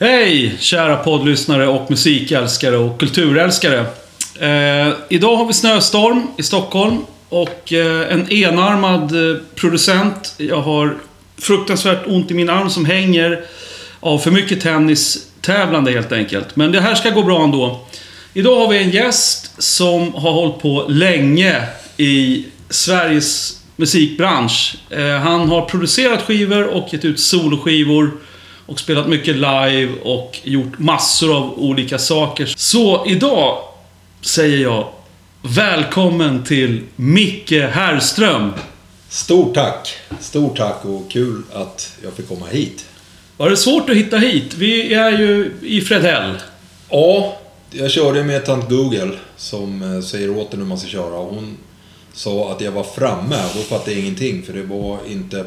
Hej kära poddlyssnare och musikälskare och kulturälskare. Eh, idag har vi snöstorm i Stockholm och eh, en enarmad eh, producent. Jag har fruktansvärt ont i min arm som hänger av för mycket tennistävlande helt enkelt. Men det här ska gå bra ändå. Idag har vi en gäst som har hållit på länge i Sveriges musikbransch. Eh, han har producerat skivor och gett ut soloskivor. Och spelat mycket live och gjort massor av olika saker. Så idag säger jag Välkommen till Micke Herrström. Stort tack! Stort tack och kul att jag fick komma hit. Var det svårt att hitta hit? Vi är ju i Fredhäll. Ja, jag körde med tant Google som eh, säger åt en hur man ska köra. Hon sa att jag var framme. Då fattade jag ingenting för det var inte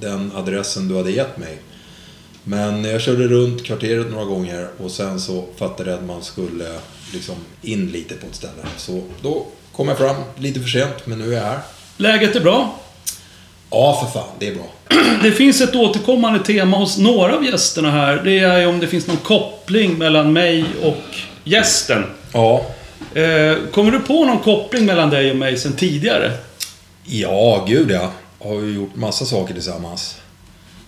den adressen du hade gett mig. Men jag körde runt kvarteret några gånger och sen så fattade jag att man skulle liksom in lite på ett ställe. Så då kom jag fram lite för sent, men nu är jag här. Läget är bra. Ja, för fan, det är bra. Det finns ett återkommande tema hos några av gästerna här. Det är om det finns någon koppling mellan mig och gästen. Ja. Eh, kommer du på någon koppling mellan dig och mig sen tidigare? Ja, gud ja. Har ju gjort massa saker tillsammans.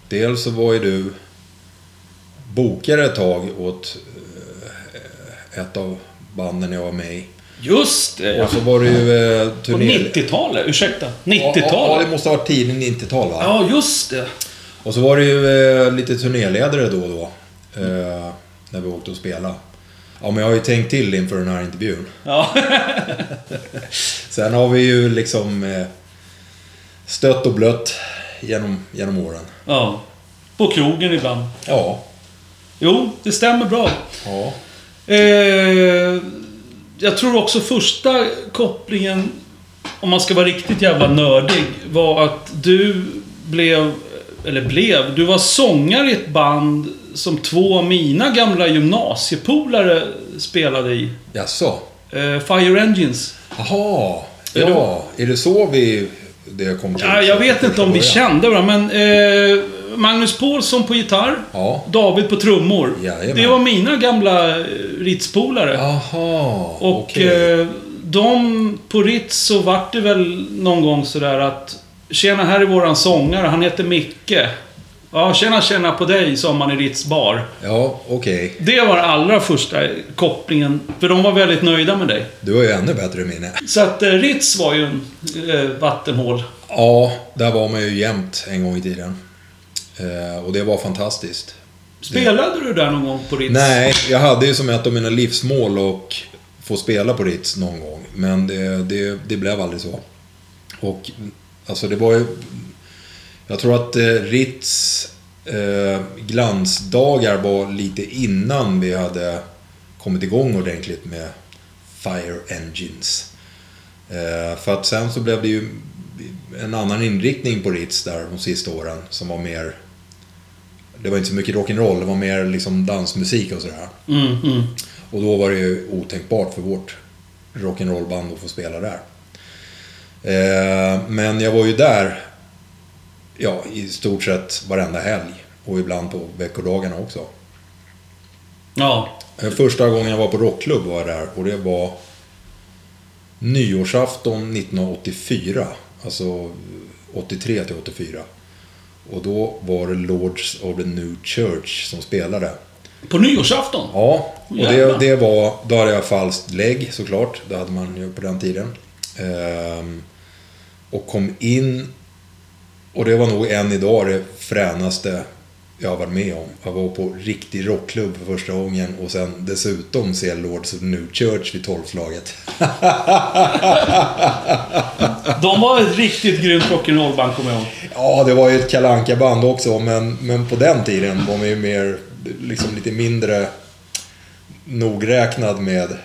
Dels så var ju du bokare ett tag åt eh, ett av banden jag var med i. Just det! Och så var det ju eh, På turné... 90-talet? Ursäkta? Ja, ja, 90-talet? det måste ha varit tidigt 90-tal va? Ja, just det. Och så var det ju eh, lite turnéledare då och då. Eh, när vi åkte och spelade. Ja, men jag har ju tänkt till inför den här intervjun. Ja. Sen har vi ju liksom eh, stött och blött genom, genom åren. ja. På krogen ibland. Ja. Jo, det stämmer bra. Ja. Eh, jag tror också första kopplingen, om man ska vara riktigt jävla nördig, var att du blev, eller blev, du var sångare i ett band som två av mina gamla gymnasiepolare spelade i. Jaså? Eh, Fire Engines. Jaha. Är Ja. Är det så vi... Det kom till? Ja, jag vet inte om vi kände varandra, men eh, Magnus Paulsson på gitarr. Ja. David på trummor. Jajamän. Det var mina gamla eh, Ritz-polare. Jaha. Och okej. eh, de på Ritz så vart det väl någon gång sådär att Tjena, här är våran sångare. Han heter Micke. Ja, tjena, tjena på dig, sa man i Ritz bar. Ja, okej. Det var allra första kopplingen. För de var väldigt nöjda med dig. Du har ju ännu bättre minne. Så att eh, Ritz var ju en eh, vattenhål. Ja, där var man ju jämt en gång i tiden. Eh, och det var fantastiskt. Spelade du där någon gång på Ritz? Nej, jag hade ju som ett av mina livsmål att få spela på Ritz någon gång. Men det, det, det blev aldrig så. Och alltså det var ju... Jag tror att eh, Ritz eh, glansdagar var lite innan vi hade kommit igång ordentligt med Fire Engines. Eh, för att sen så blev det ju en annan inriktning på Ritz där de sista åren som var mer... Det var inte så mycket rock'n'roll, det var mer liksom dansmusik och sådär. Mm, mm. Och då var det ju otänkbart för vårt rock'n'roll-band att få spela där. Eh, men jag var ju där, ja, i stort sett varenda helg. Och ibland på veckodagarna också. Ja. Eh, Första gången jag var på rockklubb var jag där och det var nyårsafton 1984. Alltså 83 till 84. Och då var det Lords of the New Church som spelade. På nyårsafton? Ja, och det, det var... Då hade jag falskt lägg såklart. Det hade man ju på den tiden. Ehm, och kom in... Och det var nog än idag det fränaste jag har varit med om. Jag var på riktig rockklubb för första gången och sen dessutom se Lords of New Church vid tolvslaget. De var ett riktigt grymt rock'n'roll-band, kommer jag ihåg. Ja, det var ju ett kalanka band också, men, men på den tiden var man ju mer, liksom lite mindre nogräknad med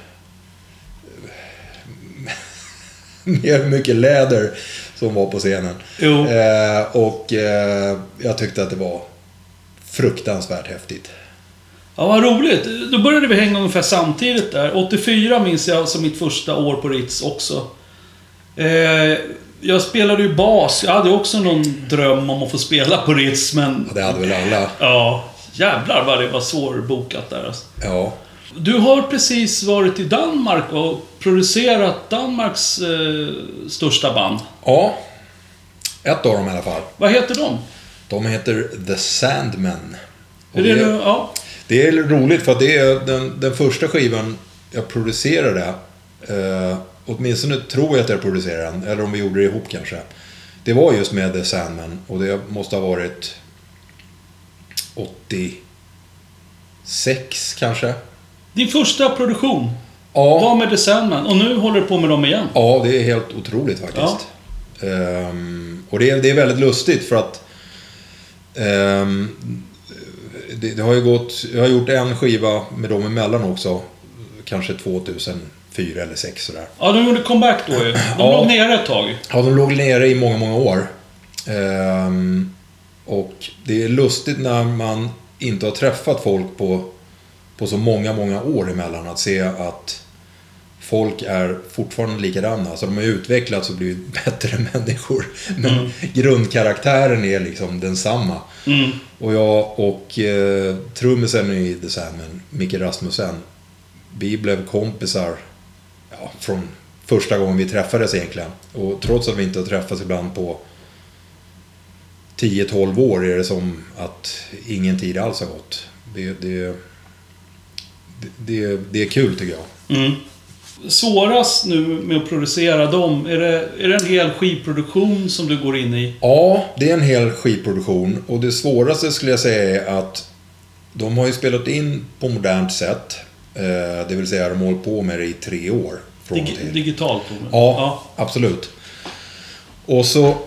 mer mycket läder som var på scenen. Eh, och eh, jag tyckte att det var fruktansvärt häftigt. Ja, vad roligt. Då började vi hänga ungefär samtidigt där. 84 minns jag som mitt första år på Ritz också. Eh, jag spelade ju bas. Jag hade också någon dröm om att få spela på Ritz, men... Och det hade väl alla. Ja, Jävlar vad det var svårbokat där alltså. Ja. Du har precis varit i Danmark och producerat Danmarks eh, största band. Ja. Ett av dem i alla fall. Vad heter de? De heter The Sandmen. Och Är det, det- nu, ja. Det är roligt för att det är den, den första skivan jag producerade. Eh, åtminstone tror jag att jag producerade den, eller om vi gjorde det ihop kanske. Det var just med The Sandman och det måste ha varit 86 kanske. Din första produktion Ja, var med The Sandman och nu håller du på med dem igen. ja det är helt otroligt faktiskt. Ehm, och det är, det är väldigt lustigt för att ehm, det, det har ju gått, jag har gjort en skiva med dem emellan också. Kanske 2004 eller 2006 sådär. Ja, de gjorde comeback då ju. De Ja. låg nere ett tag. Ja, de låg nere i många, många år. Ehm, och det är lustigt när man inte har träffat folk på, på så många, många år emellan att se att folk är fortfarande likadana. Alltså de har utvecklats och blivit bättre människor. Men grundkaraktären är liksom densamma. Mm. Och jag och eh, trummisen i The Sandmen, Micke Rasmussen, vi blev kompisar ja, från första gången vi träffades egentligen. Och trots att vi inte har träffats ibland på 10-12 år är det som att ingen tid alls har gått. Det, det, det, det, det är kul tycker jag. Mm. Svårast nu med att producera dem, är det, är det en hel skivproduktion som du går in i? Ja, det är en hel skivproduktion och det svåraste skulle jag säga är att de har ju spelat in på modernt sätt. Eh, det vill säga de har hållit på med det i tre år. Från Dig, till. digitalt? då? Ja, absolut. Och så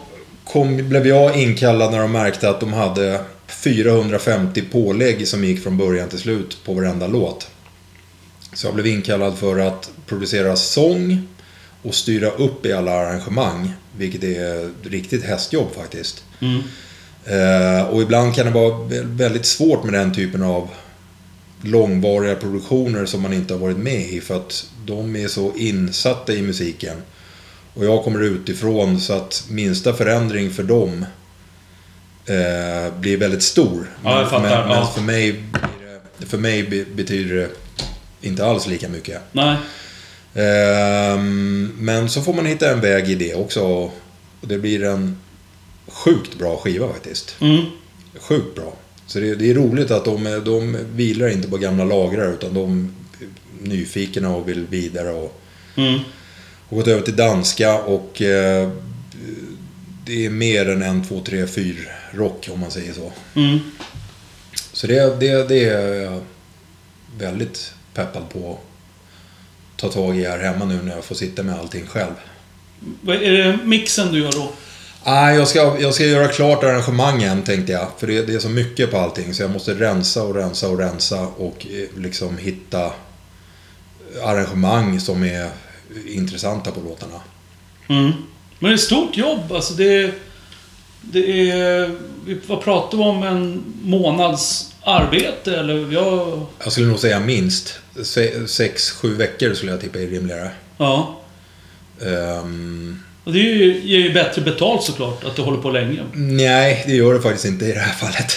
kom, blev jag inkallad när de märkte att de hade 450 pålägg som gick från början till slut på varenda låt. Så jag blev inkallad för att producera sång och styra upp i alla arrangemang. Vilket är riktigt hästjobb faktiskt. Mm. Eh, och ibland kan det vara vä- väldigt svårt med den typen av långvariga produktioner som man inte har varit med i för att de är så insatta i musiken. Och jag kommer utifrån så att minsta förändring för dem eh, blir väldigt stor. Ja, men, men Ja. för mig, det, för mig be- betyder det inte alls lika mycket. Nej. Ehm, men så får man hitta en väg i det också. Och det blir en sjukt bra skiva faktiskt. Mm. Sjukt bra. Så det, det är roligt att de, de vilar inte på gamla lagrar utan de är nyfikna och vill vidare. Och, Mm. och gått över till danska och eh, det är mer än en, två, tre, fyra rock om man säger så. Mm. Så det, det, det är jag väldigt peppad på att ta tag i här hemma nu när jag får sitta med allting själv. Vad Är det mixen du gör då? Nej, jag ska, jag ska göra klart arrangemangen tänkte jag. För det, det är så mycket på allting så jag måste rensa och rensa och rensa och eh, liksom hitta arrangemang som är intressanta på låtarna. Mm. Men det är ett stort jobb. Alltså det, det är... vi- Vad pratar vi om? En månads arbete? Eller jag... Jag skulle nog säga minst. Se, sex, sju veckor skulle jag tippa är rimligare. Ja. Ehm, Och det är ju, ger ju bättre betalt såklart, att du håller på länge. nej, det gör det faktiskt inte i det här fallet.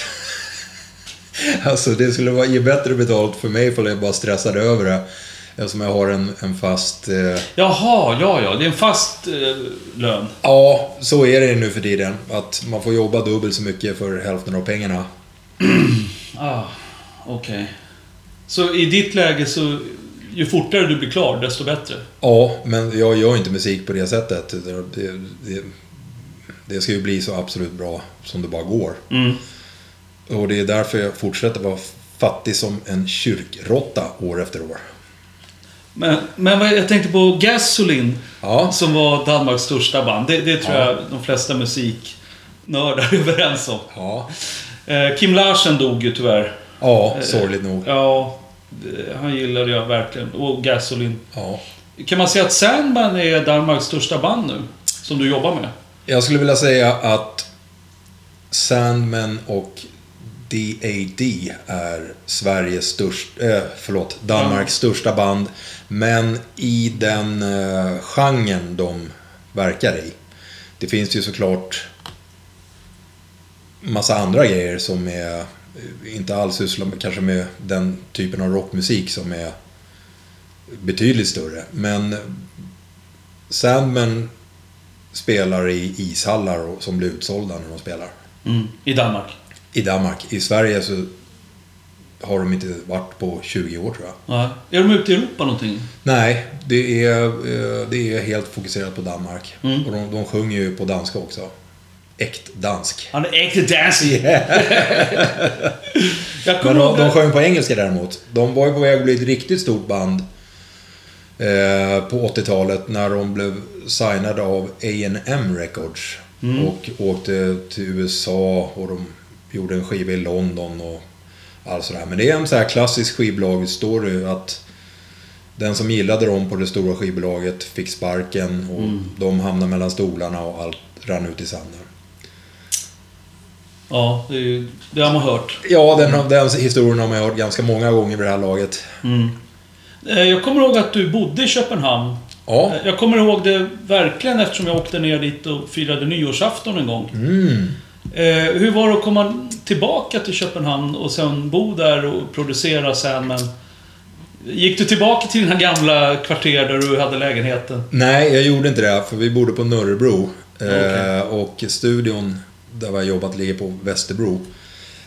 alltså det skulle vara, ge bättre betalt för mig ifall jag bara stressade över det. Eftersom jag har en, en fast... Eh, Jaha, ja, ja. Det är en fast eh, lön. Ja, så är det nu för tiden. Att man får jobba dubbelt så mycket för hälften av pengarna. Ah, okej. Så i ditt läge så... Ju fortare du blir klar, desto bättre. Ja, men jag gör inte musik på det sättet. Det, det, det ska ju bli så absolut bra som det bara går. Mm. Och det är därför jag fortsätter vara fattig som en kyrkråtta år efter år. Men, men jag tänkte på Gasoline, Ja, som var Danmarks största band. Det, det tror Ja. jag de flesta musiknördar är överens om. ja, Eh, Kim Larsen dog ju tyvärr. ja sorgligt nog. Ja, det, han gillade jag verkligen. Och Gasoline. Ja. Kan man säga att Sandman är Danmarks största band nu? Som du jobbar med? Jag skulle vilja säga att Sandman och DAD är Sveriges största, eh, förlåt, Danmarks största band. Men i den eh, genren de verkar i. Det finns ju såklart massa andra grejer som är eh, inte alls sysslar med, kanske med den typen av rockmusik som är betydligt större. Men eh, Sandman spelar i ishallar och, som blir utsålda när de spelar. Mm. I Danmark. I Danmark. I Sverige så har de inte varit på 20 år tror jag. Ja. Är de ute i Europa någonting? Nej, det är, eh, det är helt fokuserat på Danmark. Mm. Och de, de sjunger ju på danska också. Äkt dansk. Han är äkta dancing. Jag Men de, de sjöng på engelska däremot. De var ju på väg att bli ett riktigt stort band eh, på 80-talet när de blev signade av A&M Records. Mm. Och åkte till USA och de gjorde en skiva i London och allt sådär. Men det är en så här klassisk skivbolagsstory att den som gillade dem på det stora skivbolaget fick sparken och Mm. de hamnade mellan stolarna och allt rann ut i sanden. Ja, det, ju- det har man hört. Ja, den, den historien har man hört ganska många gånger vid det här laget. Mm. Eh, Jag kommer ihåg att du bodde i Köpenhamn. Ja. Eh, Jag kommer ihåg det verkligen eftersom jag åkte ner dit och firade nyårsafton en gång. Mm. Eh, hur var det att komma tillbaka till Köpenhamn och sen bo där och producera sen, men... Gick du tillbaka till dina gamla kvarter där du hade lägenheten? Nej, jag gjorde inte det, för vi bodde på Nörrebro. Eh, Okej. och studion där har jobbat ligger på Västerbro.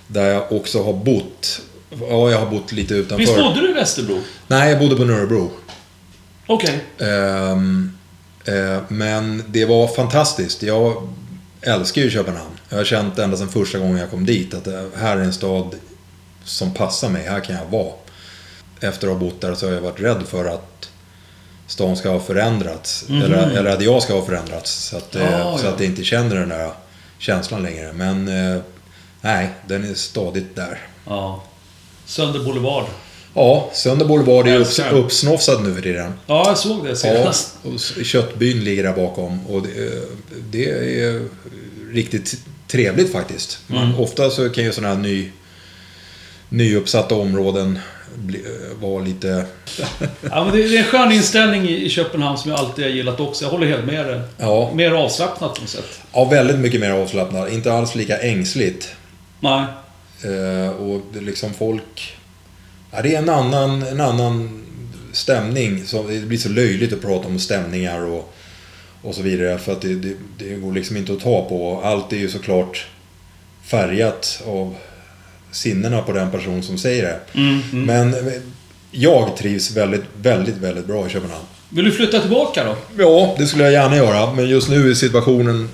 Där jag också har bott. Ja, jag har bott lite utanför. Visst bodde du i Västerbro? Nej, jag bodde på Nörrebro. Okej. Ehm, eh, men det var fantastiskt. Jag älskar ju Köpenhamn. Jag har känt ända sedan första gången jag kom dit att här är en stad som passar mig. Här kan jag vara. Efter att ha bott där så har jag varit rädd för att stan ska ha förändrats. Mhm. Eller, eller att jag ska ha förändrats. Så att, eh, Ah, så ja. att jag inte känner den där känslan längre. Men eh, nej, den är stadigt där. Ja. Sönder Boulevard. Ja, Sönder Boulevard är upps- den. uppsnåsad nu för tiden. Ja, jag såg det Ja, senast. och s- köttbyn ligger där bakom och det, det är riktigt trevligt faktiskt. Man, Mm. Ofta så kan ju sådana här ny, nyuppsatta områden bli, eh, vara lite... Ja, men det är en skön inställning i Köpenhamn som jag alltid har gillat också. Jag håller helt med dig. Ja, Mer avslappnat på något sätt. ja väldigt mycket mer avslappnad. Inte alls lika ängsligt. Nej. Eh, och liksom folk... Ja, det är en annan, en annan stämning. Så det blir så löjligt att prata om stämningar och, och så vidare. För att det, det, det går liksom inte att ta på. Allt är ju såklart färgat av sinnena på den person som säger det. Mm, mm. Men jag trivs väldigt, väldigt, väldigt bra i Köpenhamn. Vill du flytta tillbaka då? Ja, det skulle jag gärna göra. Men just nu är situationen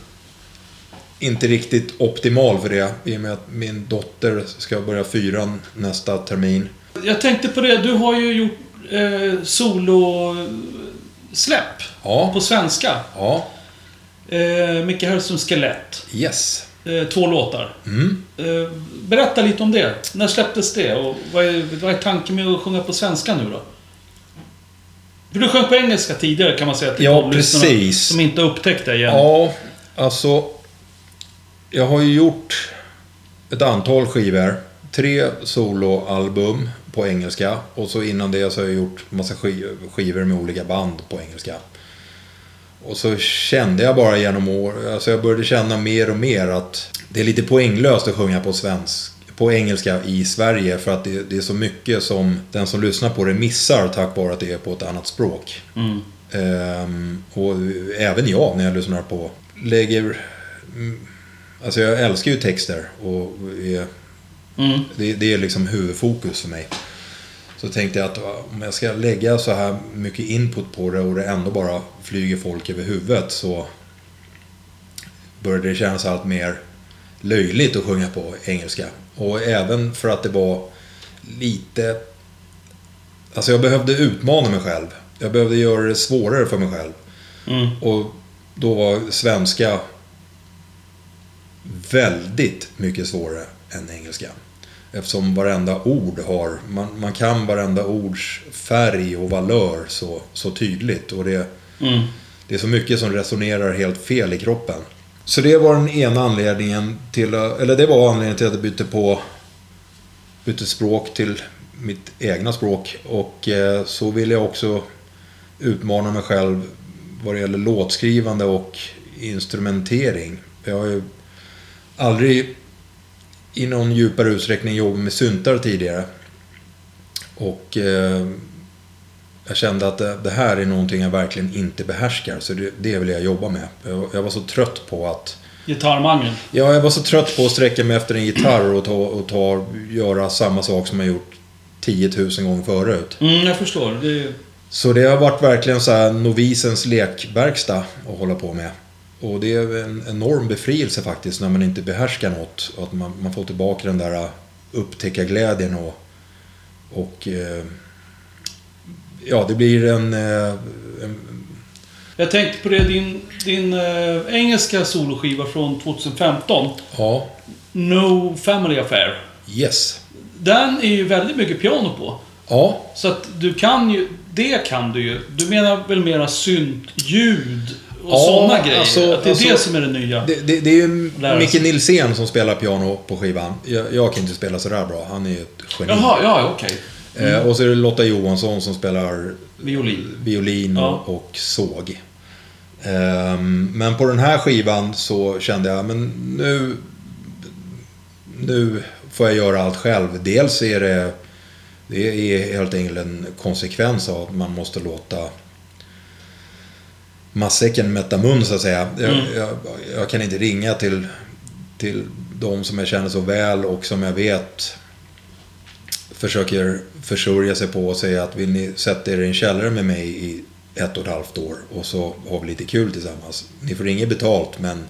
inte riktigt optimal för det. I och med att min dotter ska börja fyran nästa termin. Jag tänkte på det, du har ju gjort eh, solosläpp Ja, på svenska. ja, Eh, Micke Hellströms Skelett. yes. Eh, två låtar. Mm. Eh, berätta lite om det. När släpptes det? Och vad är, vad är tanken med att sjunga på svenska nu då? För du sjöng på engelska tidigare kan man säga till Ja, precis. Som inte upptäckte det igen. Ja, alltså. Jag har ju gjort ett antal skivor. Tre soloalbum på engelska. Och så innan det så har jag gjort massa skiv- skivor med olika band på engelska. Och så kände jag bara genom år, alltså jag började känna mer och mer att det är lite poänglöst att sjunga på svensk på engelska i Sverige för att det, det är så mycket som den som lyssnar på det missar tack vare att det är på ett annat språk. Mm. Ehm, och även jag när jag lyssnar på lägger... mm, Alltså jag älskar ju texter och är, Mm. det, det är liksom huvudfokus för mig. Så tänkte jag att om jag ska lägga så här mycket input på det och det ändå bara flyger folk över huvudet så började det kännas allt mer löjligt att sjunga på engelska. Och även för att det var lite... Alltså jag behövde utmana mig själv. Jag behövde göra det svårare för mig själv. Mm. Och då var svenska väldigt mycket svårare än engelska. Eftersom varenda ord har, man, man kan varenda ords färg och valör så, så tydligt. Och det, Mm. det är så mycket som resonerar helt fel i kroppen. Så det var den ena anledningen till, eller det var anledningen till att jag bytte på, bytte språk till mitt egna språk. Och eh, så ville jag också utmana mig själv vad det gäller låtskrivande och instrumentering. Jag har ju aldrig i någon djupare utsträckning jobbat med syntar tidigare. Och eh, jag kände att det, det, här är någonting jag verkligen inte behärskar. Så det, det vill jag jobba med. Jag, jag var så trött på att... Gitarrmangel? Ja, jag var så trött på att sträcka mig efter en gitarr och, ta, och ta, göra samma sak som jag gjort 10 000 gånger förut. Mm, jag förstår. Det... Så det har varit verkligen så här novisens lekverkstad att hålla på med. Och det är en enorm befrielse faktiskt när man inte behärskar något. Att man, man får tillbaka den där upptäckarglädjen och... och eh, ja, det blir en, eh, en... Jag tänkte på det, din, din äh, engelska soloskiva från 2015. Ja. No Family Affair. Yes. Den är ju väldigt mycket piano på. Ja. Så att du kan ju... Det kan du ju. Du menar väl mera syntljud och ja, sådana grejer? Alltså, att det är alltså, det som är det nya? Det, det, det är ju Micke Nilsén som spelar piano på skivan. Jag, jag kan inte spela sådär bra. Han är ju ett geni. Jaha, ja, okej. Okay. Mm. Eh, och så är det Lotta Johansson som spelar violin, violin och, ja. och såg. Eh, men på den här skivan så kände jag, men nu... Nu får jag göra allt själv. Dels är det... Det är helt enkelt en konsekvens av att man måste låta matsäcken mätta mun så att säga. Jag, mm. jag, jag, kan inte ringa till, till de som jag känner så väl och som jag vet försöker försörja sig på och säga att vill ni sätta er i en källare med mig i ett och ett halvt år och så har vi lite kul tillsammans. Ni får inget betalt men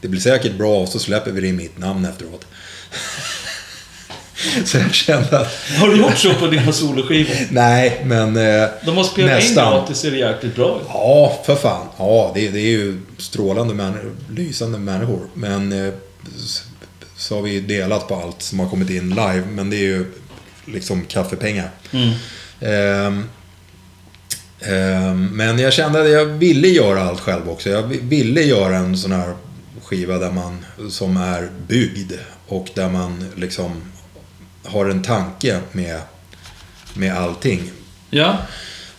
det blir säkert bra och så släpper vi det i mitt namn efteråt. så jag kände att... Har du gjort så på dina soloskivor? Nej, men eh, De har spelat nästan. in gratis, ser det jäkligt bra. Ja, för fan. Ja, det, det är ju strålande, män, lysande människor. Men eh, så har vi delat på allt som har kommit in live. Men det är ju liksom kaffepengar. Mm. Um, men jag kände att jag ville göra allt själv också. Jag ville göra en sån här skiva där man, som är byggd och där man liksom har en tanke med, med allting. Ja.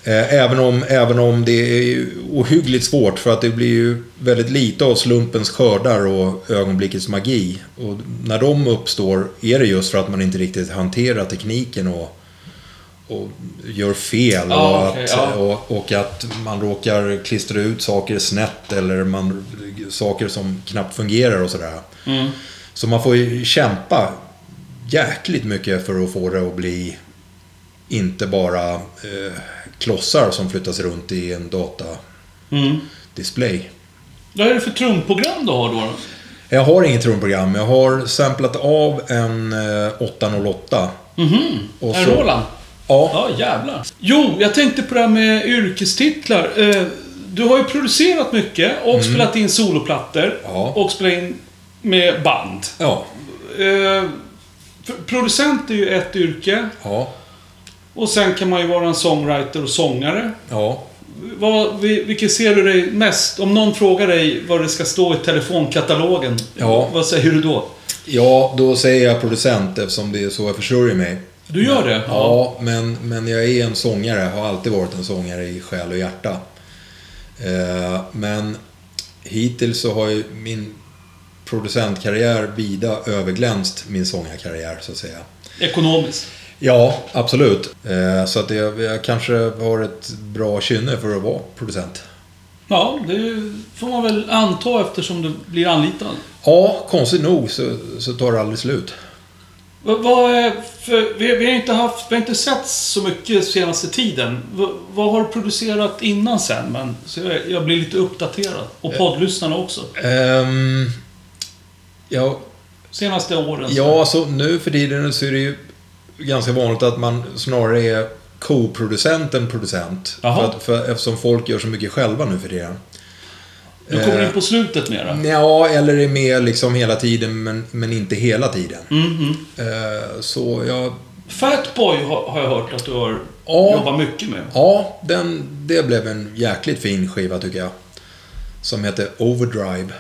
Eh, även om, även om det är ohyggligt svårt för att det blir ju väldigt lite av slumpens skördar och ögonblickets magi. Och när de uppstår är det just för att man inte riktigt hanterar tekniken och, och gör fel. Och, okay, att, och, och, att man råkar klistra ut saker snett eller man, saker som knappt fungerar och sådär. Mm. Så man får ju kämpa jäkligt mycket för att få det att bli inte bara eh, klossar som flyttas runt i en datadisplay. Mm. Vad är det för trumprogram du har då? Jag har inget trumprogram. Jag har samplat av en 808. Mhm, mm en Roland? Ja. Ja, jävlar. Jo, jag tänkte på det här med yrkestitlar. Eh, du har ju producerat mycket och mm. spelat in soloplattor. Ja. Och spelat in med band. Ja. Producent är ju ett yrke. Ja. Och sen kan man ju vara en songwriter och sångare. Ja. Vad, vilket ser du dig mest? Om någon frågar dig vad det ska stå i telefonkatalogen. Ja. Vad säger du då? Ja, då säger jag producent eftersom det är så jag försörjer mig. Du gör det? Ja, ja men, men jag är en sångare. Har alltid varit en sångare i själ och hjärta. Eh, men hittills så har ju min producentkarriär vida överglänst min sångarkarriär, så att säga. Ekonomiskt? Ja, absolut. Eh, så att jag, jag kanske har ett bra kynne för att vara producent. Ja, det får man väl anta eftersom du blir anlitad. Ja, konstigt nog så, så tar det aldrig slut. Vad för vi, vi, har inte haft, vi har inte sett så mycket senaste tiden. V, vad har du producerat innan sen? Men, så jag, jag blir lite uppdaterad. Och poddlyssnarna också. Um, ja, Senaste åren? Ja, så alltså, nu för tiden så är det ju ganska vanligt att man snarare är co-producent än producent. För att, för, eftersom folk gör så mycket själva nu för tiden. Du kommer in eh, på slutet mera? Ja, eller är med liksom hela tiden men, men inte hela tiden. Mm -hmm. Så jag... Fatboy har jag hört att du har ja, jobbat mycket med. Ja, den, det blev en jäkligt fin skiva tycker jag. Som heter Overdrive.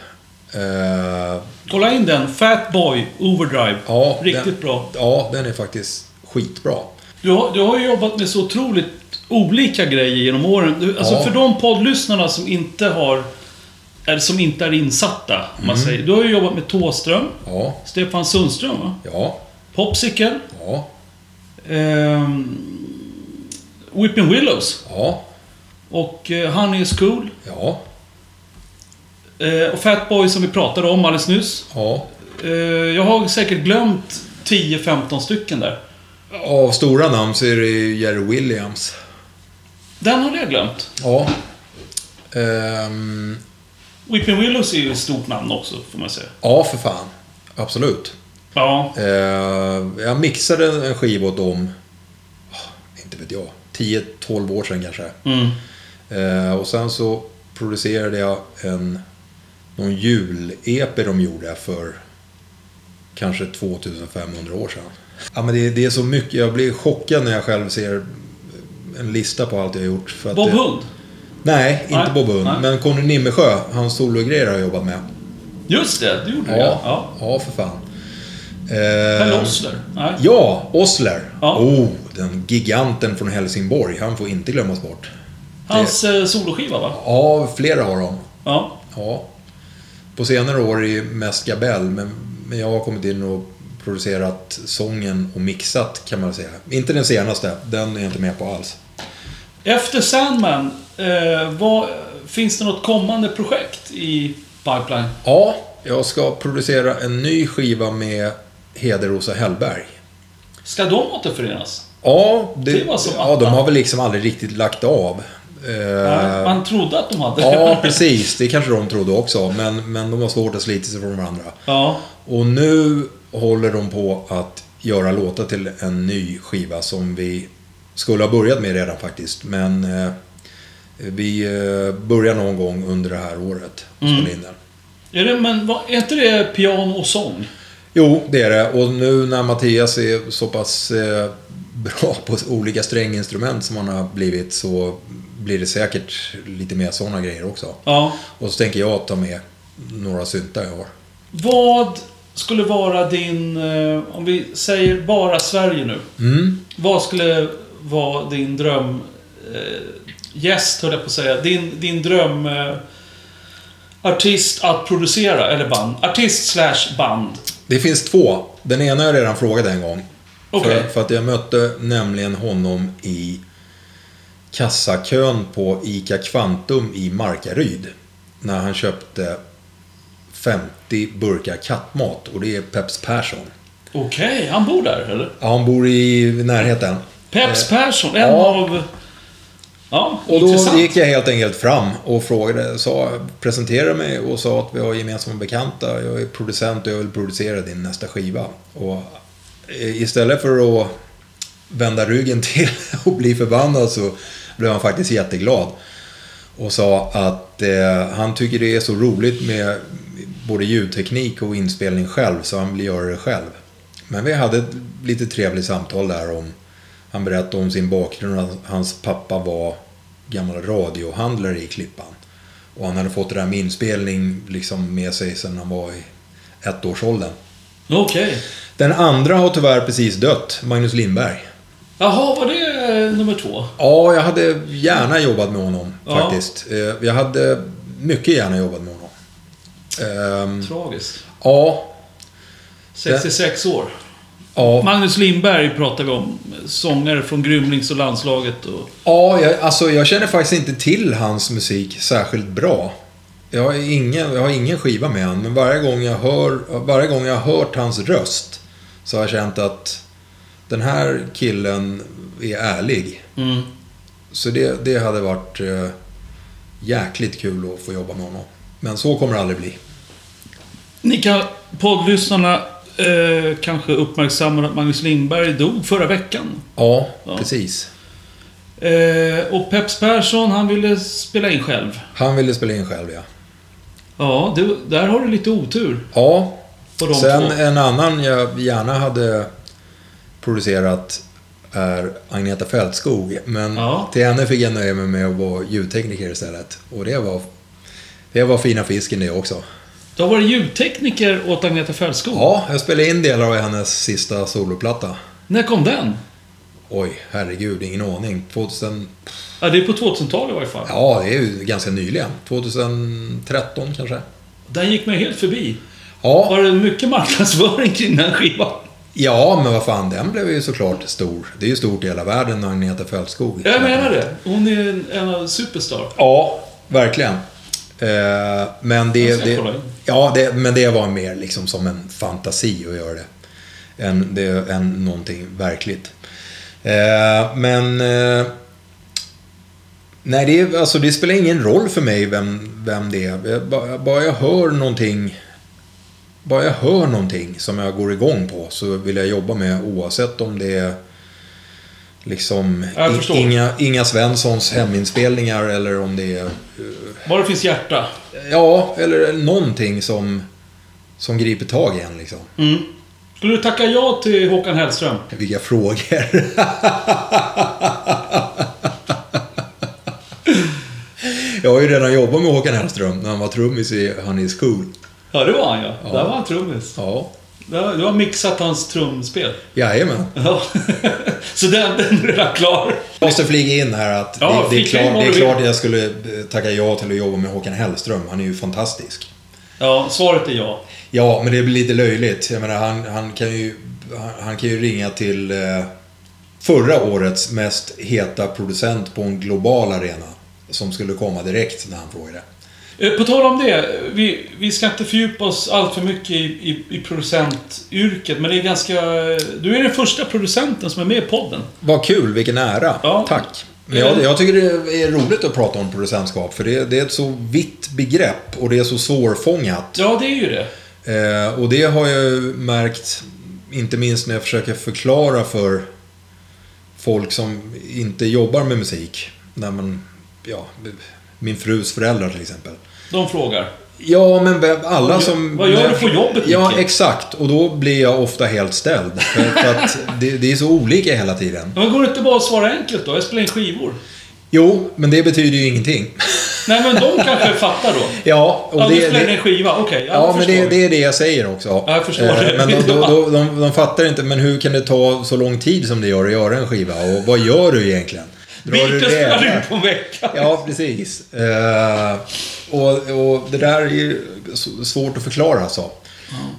Uh, Kolla in den. Fatboy Overdrive. Ja, Riktigt den, bra. Ja, den är faktiskt skitbra. Du har, du har ju jobbat med så otroligt olika grejer genom åren. Du, alltså ja. för de poddlyssnarna som inte har eller som inte är insatta, Mm. man säger. Du har ju jobbat med Tåström, Ja, Stefan Sundström va? ja, Popsicle, ja, ehm, Whipping Willows ja, och eh, Honey is Cool. ja, Eh, och Fatboy som vi pratade om alldeles nyss. ja. Eh, jag har säkert glömt 10-15 stycken där. Av stora namn så är det ju Jerry Williams. Den har jag glömt. Ja. Ehm, Whipping Willows är ju ett stort namn också, får man säga. ja, för fan. Absolut. Ja. Eh, jag mixade en skiva åt dem, ah, inte vet jag, 10-12 år sedan kanske. Mm. Eh, och sen så producerade jag en, någon jul-EP de gjorde för kanske 2500 år sedan. Ja, men det, det är så mycket, jag blir chockad när jag själv ser en lista på allt jag har gjort. För att Bob det, Hund. Nej, inte Nej, Bob Hund. nej. Men Conny Nimmersjö, hans sologrejer har jag jobbat med. Just det, det gjorde du ja. ja. ja, för fan. Eh, Osler. Nej. Ja, Osler. Ja. Oh, den giganten från Helsingborg. Han får inte glömmas bort. Hans eh, soloskiva va? Ja, flera har de. Ja. Ja. På senare år är det mest Gabell, men, men jag har kommit in och producerat sången och mixat kan man säga. Inte den senaste, den är jag inte med på alls. Efter Sandman, eh, vad, finns det något kommande projekt i pipeline? Ja, jag ska producera en ny skiva med Heder-Rosa Hellberg. Ska de återförenas? Ja, det, Det ja, de har väl liksom aldrig riktigt lagt av. Eh, man trodde att de hade Ja, precis. Det kanske de trodde också. Men, men de har svårt att slita sig från varandra. ja. Och nu håller de på att göra låtar till en ny skiva som vi skulle ha börjat med redan faktiskt. Men eh, vi eh, börjar någon gång under det här året Mm. spela in den. Är, det, men, vad, är inte det piano och sång? Jo, det är det. Och nu när Mattias är så pass eh, bra på olika stränginstrument som han har blivit så blir det säkert lite mer sådana grejer också. Ja. Och så tänker jag ta med några syntar jag har. Vad skulle vara din, eh, om vi säger bara Sverige nu. Mm. Vad skulle vara din dröm... Eh, gäst, höll jag på att säga. Din, din dröm... Eh, artist att producera, eller band. Artist slash band. Det finns två. Den ena har jag redan frågat en gång. Okej. För, för att jag mötte nämligen honom i kassakön på ICA Kvantum i Markaryd. När han köpte 50 burkar kattmat och det är Peps Persson. Okej, han bor där, eller? Ja, han bor i närheten. Peps Eh, Persson, en ja. av... Ja, Och då intressant. gick jag helt enkelt fram och frågade, sa, presenterade mig och sa att vi har gemensamma bekanta. Jag är producent och jag vill producera din nästa skiva. Och Eh, istället för att vända ryggen till och bli förbannad så blev han faktiskt jätteglad. Och sa att eh, han tycker det är så roligt med både ljudteknik och inspelning själv så han vill göra det själv. Men vi hade ett lite trevligt samtal där om han berättade om sin bakgrund. att Hans pappa var gammal radiohandlare i Klippan. Och han hade fått det där med inspelning liksom med sig sedan han var i ettårsåldern. Okej. Den andra har tyvärr precis dött, Magnus Lindberg. Jaha, var det eh, nummer två? Ja, jag hade gärna jobbat med honom Ja. faktiskt. Eh, Jag hade mycket gärna jobbat med honom. Ehm, Tragiskt. ja, 66 år. ja, Magnus Lindberg pratar vi om. Sångare från Grymlings och landslaget och... ja jag, alltså jag känner faktiskt inte till hans musik särskilt bra. Jag har ingen, jag har ingen skiva med honom, men varje gång, jag hör, varje gång jag har hört hans röst så har jag känt att den här killen är ärlig. Mm. Så det, det hade varit eh, jäkligt kul att få jobba med honom. Men så kommer det aldrig bli. Ni kan, poddlyssnarna eh, kanske uppmärksammar att Magnus Lindberg dog förra veckan. Ja, Ja. precis. Eh, och Peps Persson, han ville spela in själv. Han ville spela in själv, ja. Ja, du, där har du lite otur Ja, sen två. en annan jag gärna hade producerat är Agneta Fältskog. Men Ja. till henne fick jag nöja mig med att vara ljudtekniker istället. Och det var, det var fina fisken det också. Du har varit ljudtekniker åt Agneta Fältskog. Ja, jag spelade in delar av hennes sista soloplatta. När kom den? Oj, herregud, ingen aning. 2000... Ja, det är på 2000-talet i varje fall. Ja, det är ju ganska nyligen. 2013 kanske. Den gick mig helt förbi. Ja, Var det mycket marknadsföring kring den skivan? ja, men vad fan, den blev ju såklart stor. Det är ju stort i hela världen, Agneta Fältskog. Jag menar det. Hon är en, av superstar. Ja, verkligen. Eh, men det, det, ja, det, men det var mer liksom som en fantasi att göra det. Än, det, än någonting verkligt. Eh, men... Eh, nej, det, är- alltså, det spelar ingen roll för mig vem, vem det är. Jag- Bara, bara jag hör någonting... Bara jag hör någonting som jag går igång på så vill jag jobba med oavsett om det är liksom inga, inga Svenssons heminspelningar eller om det är Bara det finns hjärta. Ja, eller någonting som, som griper tag i en liksom. Mm. Skulle du tacka ja till Håkan Hellström? Vilka frågor. Jag har ju redan jobbat med Håkan Hellström när han var trummis i Honey School. Ja, det var han ja. Ja. Där var han trummis. Ja, Du har, du har mixat hans trumspel. jajamän. Ja. Så den, den är redan klar. Jag måste flyga in här att Ja, det, det, är klart, det är klart att jag skulle eh, tacka ja till att jobba med Håkan Hellström. Han är ju fantastisk. Ja, svaret är ja. Ja, men det blir lite löjligt. Jag menar, han, han, kan, ju, han, kan ju ringa till eh, förra årets mest heta producent på en global arena. Som skulle komma direkt när han frågade. Eh, På tal om det, vi, vi ska inte fördjupa oss allt för mycket i, i, i producentyrket, men det är ganska... Du är den första producenten som är med i podden. Vad kul, vilken ära. Ja. Tack. Jag, jag tycker det är roligt att prata om producentskap, för det, det är ett så vitt begrepp och det är så svårfångat. Ja, det är ju det. Eh, och det har jag ju märkt, inte minst när jag försöker förklara för folk som inte jobbar med musik. När man, ja, min frus föräldrar till exempel. De frågar. Ja, men vem- alla som... vad gör du på jobbet, Ja, Micke? exakt. Och då blir jag ofta helt ställd. För, att det, det är så olika hela tiden. Men går det inte bara att svara enkelt då? Jag spelar in skivor. Jo, men det betyder ju ingenting. Nej, men de kanske fattar då. Ja, och Ja, du det, spelar in en skiva. Okej, ja, Ja, jag men det, det är det jag säger också. Ja, jag förstår Eh, det. Men de, de, de, de, fattar inte, men hur kan det ta så lång tid som det gör att göra en skiva? Och vad gör du egentligen? Drar du Vilka spelar du på en vecka? Ja, precis. Eh, och, och det där är ju svårt att förklara alltså.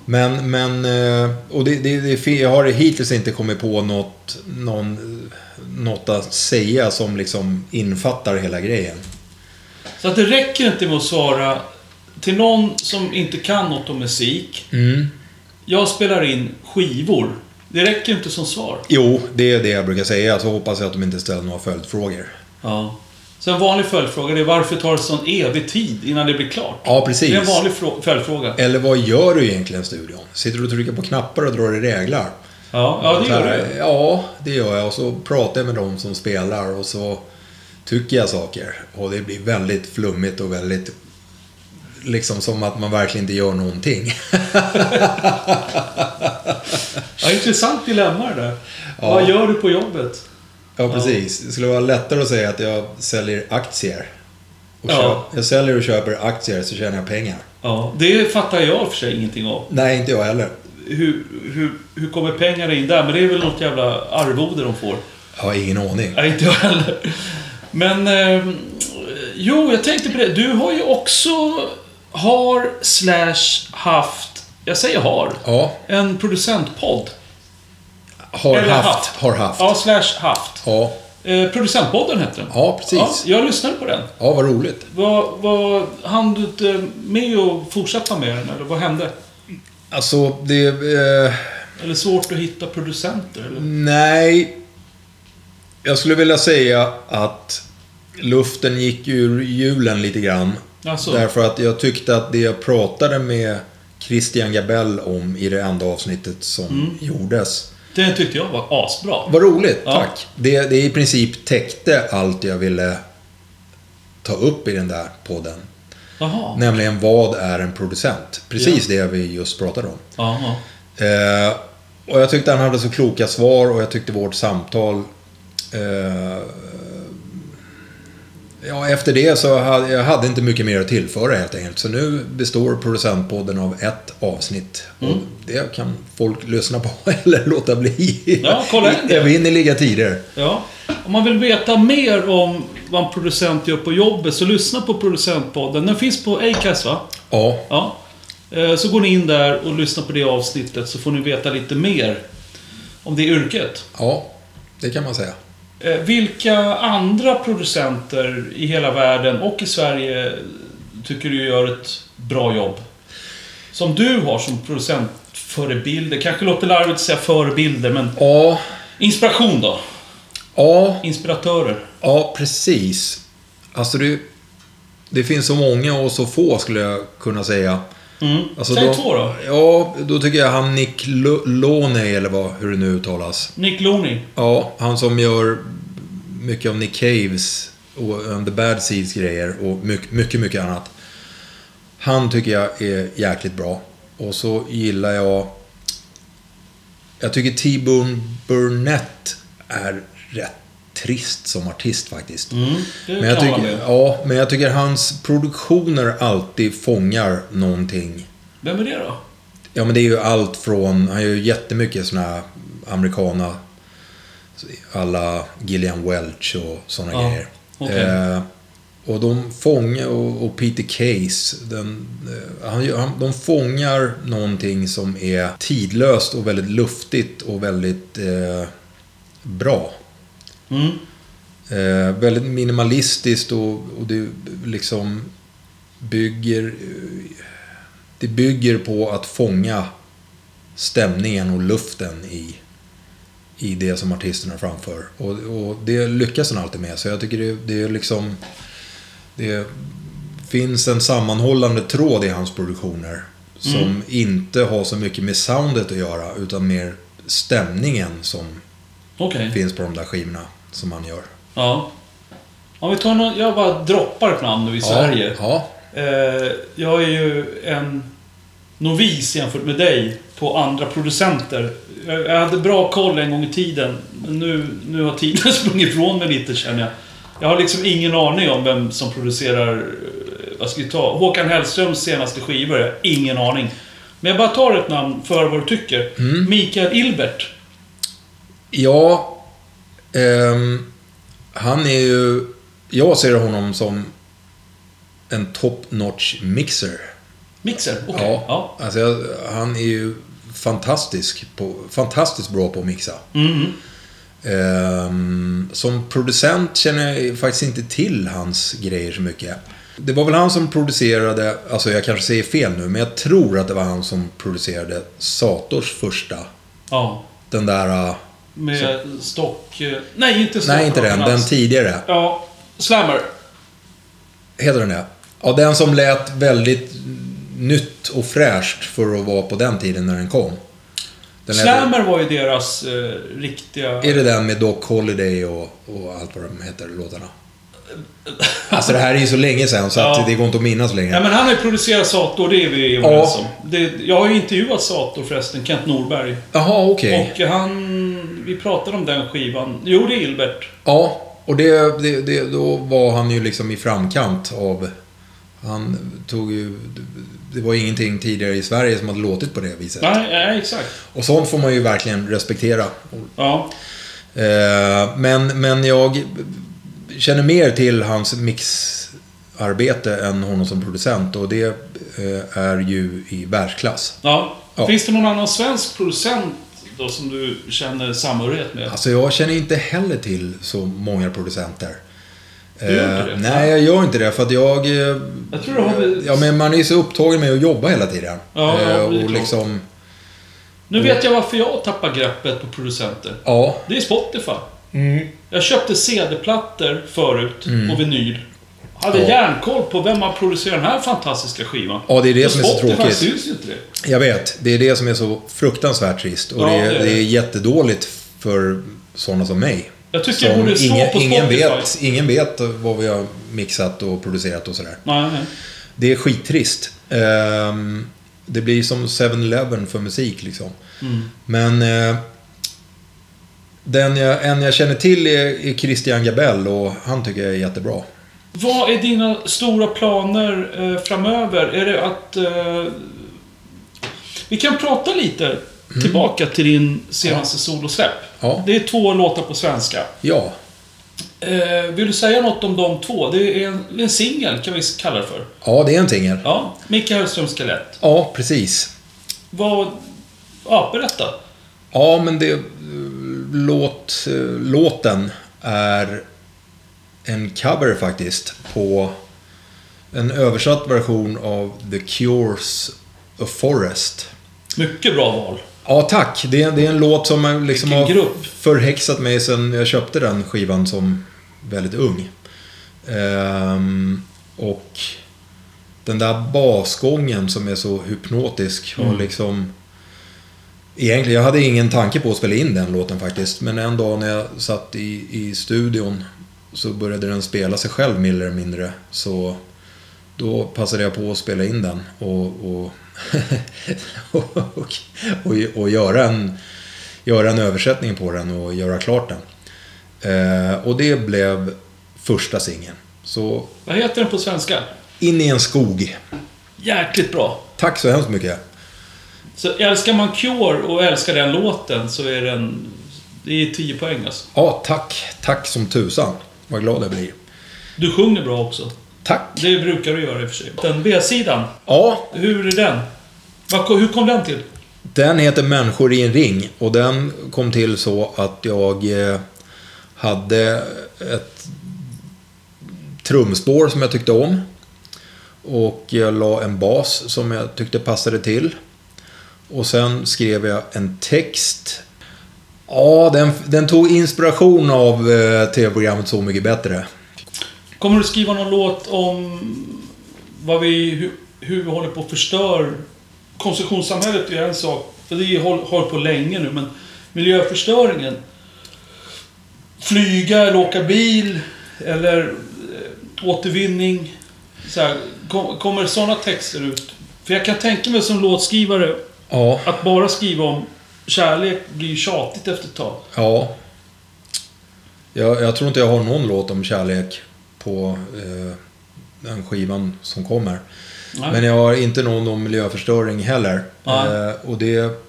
Men, men eh, och det, det, det, jag har hittills inte kommit på något, någon, något att säga som liksom infattar hela grejen. Så att det räcker inte med att svara till någon som inte kan något om musik. Mm. Jag spelar in skivor. Det räcker inte som svar. Jo, det är det jag brukar säga. Så hoppas jag att de inte ställer några följdfrågor. Ja. Så en vanlig följdfråga är varför tar det sån evig tid innan det blir klart? Ja, precis. Det är en vanlig frå- följdfråga. Eller vad gör du egentligen i studion? Sitter du och trycker på knappar och drar i reglar? Ja, ja det gör det. Ja, det gör jag. Och så pratar jag med dem som spelar och så tycker jag saker. Och det blir väldigt flummigt och väldigt... Liksom som att man verkligen inte gör någonting. Ja, intressant dilemma det där. Ja. Vad gör du på jobbet? Ja, precis. Det skulle vara lättare att säga att jag säljer aktier. Och Ja. köp, jag säljer och köper aktier så tjänar jag pengar. Ja, det fattar jag för sig ingenting av. Nej, inte jag heller. Hur, hur, hur kommer pengarna in där? Men det är väl något jävla arvode de får. Jag har ingen aning. Nej, inte jag heller. Men... Eh, jo, jag tänkte på det. Du har ju också... Har slash haft... Jag säger har. Ja, En producentpodd. Har Eller haft. haft. Har haft. Ja, slash haft. Ja, Eh, producentpodden heter den. ja precis. Ja, jag lyssnade på den. Ja, vad roligt. Vad, vad, hann du inte med att fortsätta med den? Eller vad hände? Alltså, det... Eh, Eller svårt att hitta producenter? Eller? nej. Jag skulle vilja säga att luften gick ur hjulen lite grann. Alltså, Därför att jag tyckte att det jag pratade med Christian Gabell om i det enda avsnittet som Mm. gjordes. Det tyckte jag var asbra. Vad roligt, Ja. tack. Det, det i princip täckte allt jag ville ta upp i den där podden. Jaha. Nämligen vad är en producent? Precis det vi just pratade om. Ja, ja. Eh, och jag tyckte han hade så kloka svar och jag tyckte vårt samtal... Eh, Ja, efter det så hade jag hade inte mycket mer att tillföra helt enkelt. Så nu består producentpodden av ett avsnitt. Mm. det kan folk lyssna på eller låta bli. Ja, kolla in det. Evinnerliga tider. Ja. Om man vill veta mer om vad en producent gör på jobbet så lyssna på Producentpodden. Den finns på Acast va? Ja, Ja. Eh, Så går ni in där och lyssnar på det avsnittet så får ni veta lite mer om det yrket. ja, det kan man säga. Eh, Vilka andra producenter i hela världen och i Sverige tycker du gör ett bra jobb? Som du har som producentförebilder. Kanske låter larvigt att säga förebilder, men Ja, inspiration då? ja, Inspiratörer? ja precis. Alltså det, det finns så många och så få skulle jag kunna säga. Mm. Alltså Säg då- två då. Ja, då tycker jag han Nick Lo- Loney, eller vad, hur det nu uttalas. Nick Looney. Ja, han som gör mycket av Nick Caves och The Bad Seeds grejer och mycket, mycket, mycket annat. Han tycker jag är jäkligt bra. Och så gillar jag... Jag tycker T-Bone Burnett är rätt trist som artist faktiskt. Mm, Men jag, tycker, ja, men jag tycker hans produktioner alltid fångar någonting. Vem är det då? Ja men det är ju allt från, han gör ju jättemycket såna här americana, alla Gillian Welch och såna Ja, grejer. okej. Eh, och de fångar, och, och Peter Case, den, eh, han, han, de fångar någonting som är tidlöst och väldigt luftigt och väldigt eh, bra. Mm. Eh, väldigt minimalistiskt och, och det liksom bygger... Det bygger på att fånga stämningen och luften i, i det som artisterna framför. Och, och det lyckas han alltid med. Så jag tycker det, det är liksom... Det finns en sammanhållande tråd i hans produktioner. Som Mm. inte har så mycket med soundet att göra, utan mer stämningen som Okej. finns på de där skivorna som han gör. Ja. Om vi tar någon, jag bara droppar ett namn nu i Sverige. Ja, Eh, jag är ju en novis jämfört med dig på andra producenter. Jag, hade bra koll en gång i tiden. Men nu, nu har tiden sprungit ifrån mig lite känner jag. Jag har liksom ingen aning om vem som producerar... eh, Vad ska vi ta? Håkan Hellströms senaste skivor. Jag har ingen aning. Men jag bara tar ett namn för vad du tycker. Mm. Mikael Ilbert. ja ehm, han är ju... Jag ser honom som en top notch mixer. Mixer? Okej. Ja, Ja. Alltså, han är ju fantastisk, på, fantastiskt bra på att mixa. Mm. Ehm, som producent känner jag faktiskt inte till hans grejer så mycket. Det var väl han som producerade, alltså jag kanske säger fel nu, men jag tror att det var han som producerade Sators första. ja. Den där... äh, Med stock... eh, Nej, inte stock. nej, inte den. Den tidigare. Ja. Slammer. Heter den det? Ja, den som lät väldigt nytt och fräscht för att vara på den tiden när den kom. Den Slammer var ju deras eh, riktiga... Är det den med Doc Holiday och, och allt vad de heter, låtarna? Alltså det här är ju så länge sedan så att Ja. det går inte att minnas längre. Ja, men han har ju producerat Sator, det är vi överens om. Det, jag har ju intervjuat Sator förresten, Kent Norberg. Jaha, okej. Och han... Vi pratade om den skivan. Jo, det är Ilbert. Ja, och det, det, det, då var han ju liksom i framkant av... Han tog ju... Det var ingenting tidigare i Sverige som hade låtit på det viset. Nej, nej, exakt. Och sånt får man ju verkligen respektera. Ja. Eh, men, men jag känner mer till hans mixarbete än honom som producent och det eh, är ju i världsklass. ja. Ja. Finns det någon annan svensk producent då som du känner samhörighet med? Alltså jag känner inte heller till så många producenter. Du gör inte Eh, det? Nej, jag gör inte det för att jag... eh, Jag tror du har Ja, men man är ju så upptagen med att jobba hela tiden. Ja, ja, Eh, och liksom... Nu vet jag varför jag tappar greppet på producenter. Ja. Det är Spotify. Mm. Jag köpte CD-plattor förut och vinyl. Hade Ja. järnkoll på vem har producerat den här fantastiska skivan. Ja, det är det som är så Spotify tråkigt. syns ju inte det. Jag vet. Det är det som är så fruktansvärt trist. Och Ja, det, är, det är det det. är jättedåligt för sådana som mig. Jag tycker Som borde slå ingen, på ingen, Spotify. vet, ingen vet vad vi har mixat och producerat och sådär. Nej, nej. Det är skittrist. Ehm, det blir som 7-Eleven för musik liksom. Mm. Men eh, den jag, en jag känner till är, är Christian Gabell och han tycker jag är jättebra. Vad är dina stora planer eh, framöver? Är det att... Eh, vi kan prata lite tillbaka till din senaste solosläpp. Ja. Det är två låtar på svenska. Ja. Eh, vill du säga något om de två? Det är en, en singel, kan vi kalla det för. Ja, det är en singel. Ja, Micke Hellströms Skelett. Ja, precis. Vad... Ja, berätta. Ja, men det... Låt, låten är en cover faktiskt på en översatt version av The Cures A Forest. Mycket bra val. Ja, tack. Det är, det är en låt som liksom har grupp. förhäxat mig sen jag köpte den skivan som väldigt ung. Ehm, och den där basgången som är så hypnotisk har Mm. liksom... Egentligen, jag hade ingen tanke på att spela in den låten faktiskt. Men en dag när jag satt i, i studion så började den spela sig själv mer eller mindre. Så då passade jag på att spela in den och, och, och, och, och, och göra, en, göra en översättning på den och göra klart den. Eh, och det blev första singeln. Så Vad heter den på svenska? In i en skog. Jäkligt bra. Tack så hemskt mycket. Så älskar man Cure och älskar den låten så är den... Det är 10 poäng alltså. Ja, tack. Tack som tusan. Vad glad jag blir. Du sjunger bra också. Tack. Det brukar du göra i och för sig. Den B-sidan, Ja, hur är den? Hur kom den till? Den heter Människor i en ring och den kom till så att jag eh, hade ett trumspår som jag tyckte om. Och jag la en bas som jag tyckte passade till. Och sen skrev jag en text. Ja, den, den tog inspiration av eh, tv-programmet Så mycket bättre. Kommer du skriva någon låt om vad vi, hur, hur vi håller på att förstör konsumtionssamhället är en sak, för det har hållit på länge nu, men miljöförstöringen. Flyga eller åka bil eller eh, återvinning. Så här, kom, kommer sådana texter ut? För jag kan tänka mig som låtskrivare Ja, att bara skriva om kärlek blir tjatigt efter ett tag. Ja. Jag, jag tror inte jag har någon låt om kärlek på eh, den skivan som kommer. Nej. Men jag har inte någon om miljöförstöring heller. Eh, och det,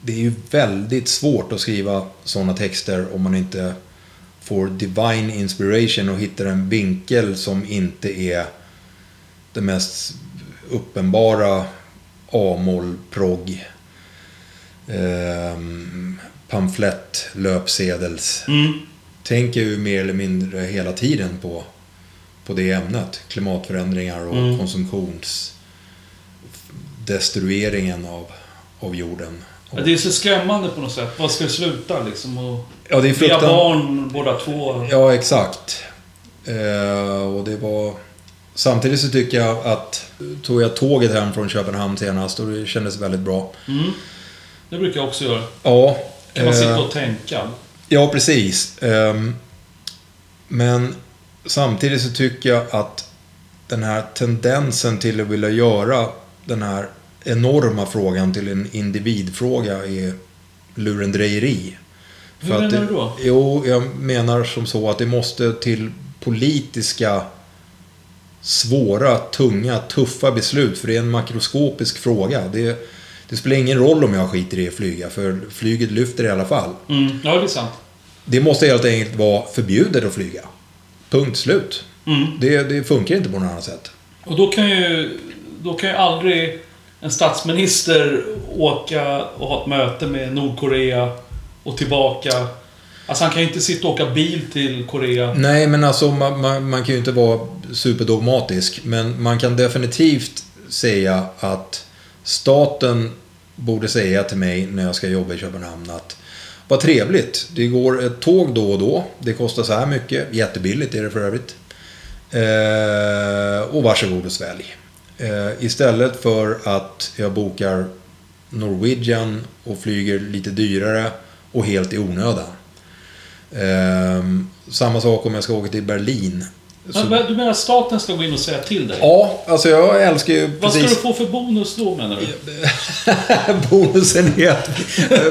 det är ju väldigt svårt att skriva sådana texter om man inte får divine inspiration och hittar en vinkel som inte är det mest uppenbara A-moll, progg, ehm, pamflett, löpsedels. Mm. Tänker ju mer eller mindre hela tiden på, på det ämnet. Klimatförändringar och Mm. konsumtionsdestrueringen av, av jorden. Ja, Det är så skrämmande på något sätt. Vad ska det sluta liksom? Och Ja, det är vi har fruktan... barn båda två. Ja, exakt. Eh, och det var... Samtidigt så tycker jag att tog jag tåget hem från Köpenhamn senast och det kändes väldigt bra. Mm. Det brukar jag också göra. Ja. Kan man eh, sitta och tänka. Ja, precis. Ehm, Men samtidigt så tycker jag att den här tendensen till att vilja göra den här enorma frågan till en individfråga är lurendrejeri. Hur menar du då? Jo, jag menar som så att det måste till politiska svåra, tunga, tuffa beslut. För det är en makroskopisk fråga. Det, det spelar ingen roll om jag skiter i att flyga, för flyget lyfter i alla fall. Mm. Ja, det är sant. Det måste helt enkelt vara förbjudet att flyga. Punkt slut. Mm. Det, det funkar inte på något annat sätt. Och då kan ju... Då kan ju aldrig en statsminister åka och ha ett möte med Nordkorea och tillbaka. Alltså han kan ju inte sitta och åka bil till Korea. Nej, men alltså man, man, man kan ju inte vara superdogmatisk. Men man kan definitivt säga att staten borde säga till mig när jag ska jobba i Köpenhamn att vad trevligt, det går ett tåg då och då. Det kostar så här mycket. Jättebilligt är det för övrigt. Eh, och varsågod och svälj. Eh, istället för att jag bokar Norwegian och flyger lite dyrare och helt i onödan. Eh, samma sak om jag ska åka till Berlin. Så, Men, du menar att staten ska gå in och säga till dig? ja, alltså jag älskar ju Vad ska du få för bonus då menar du? bonusen, är att,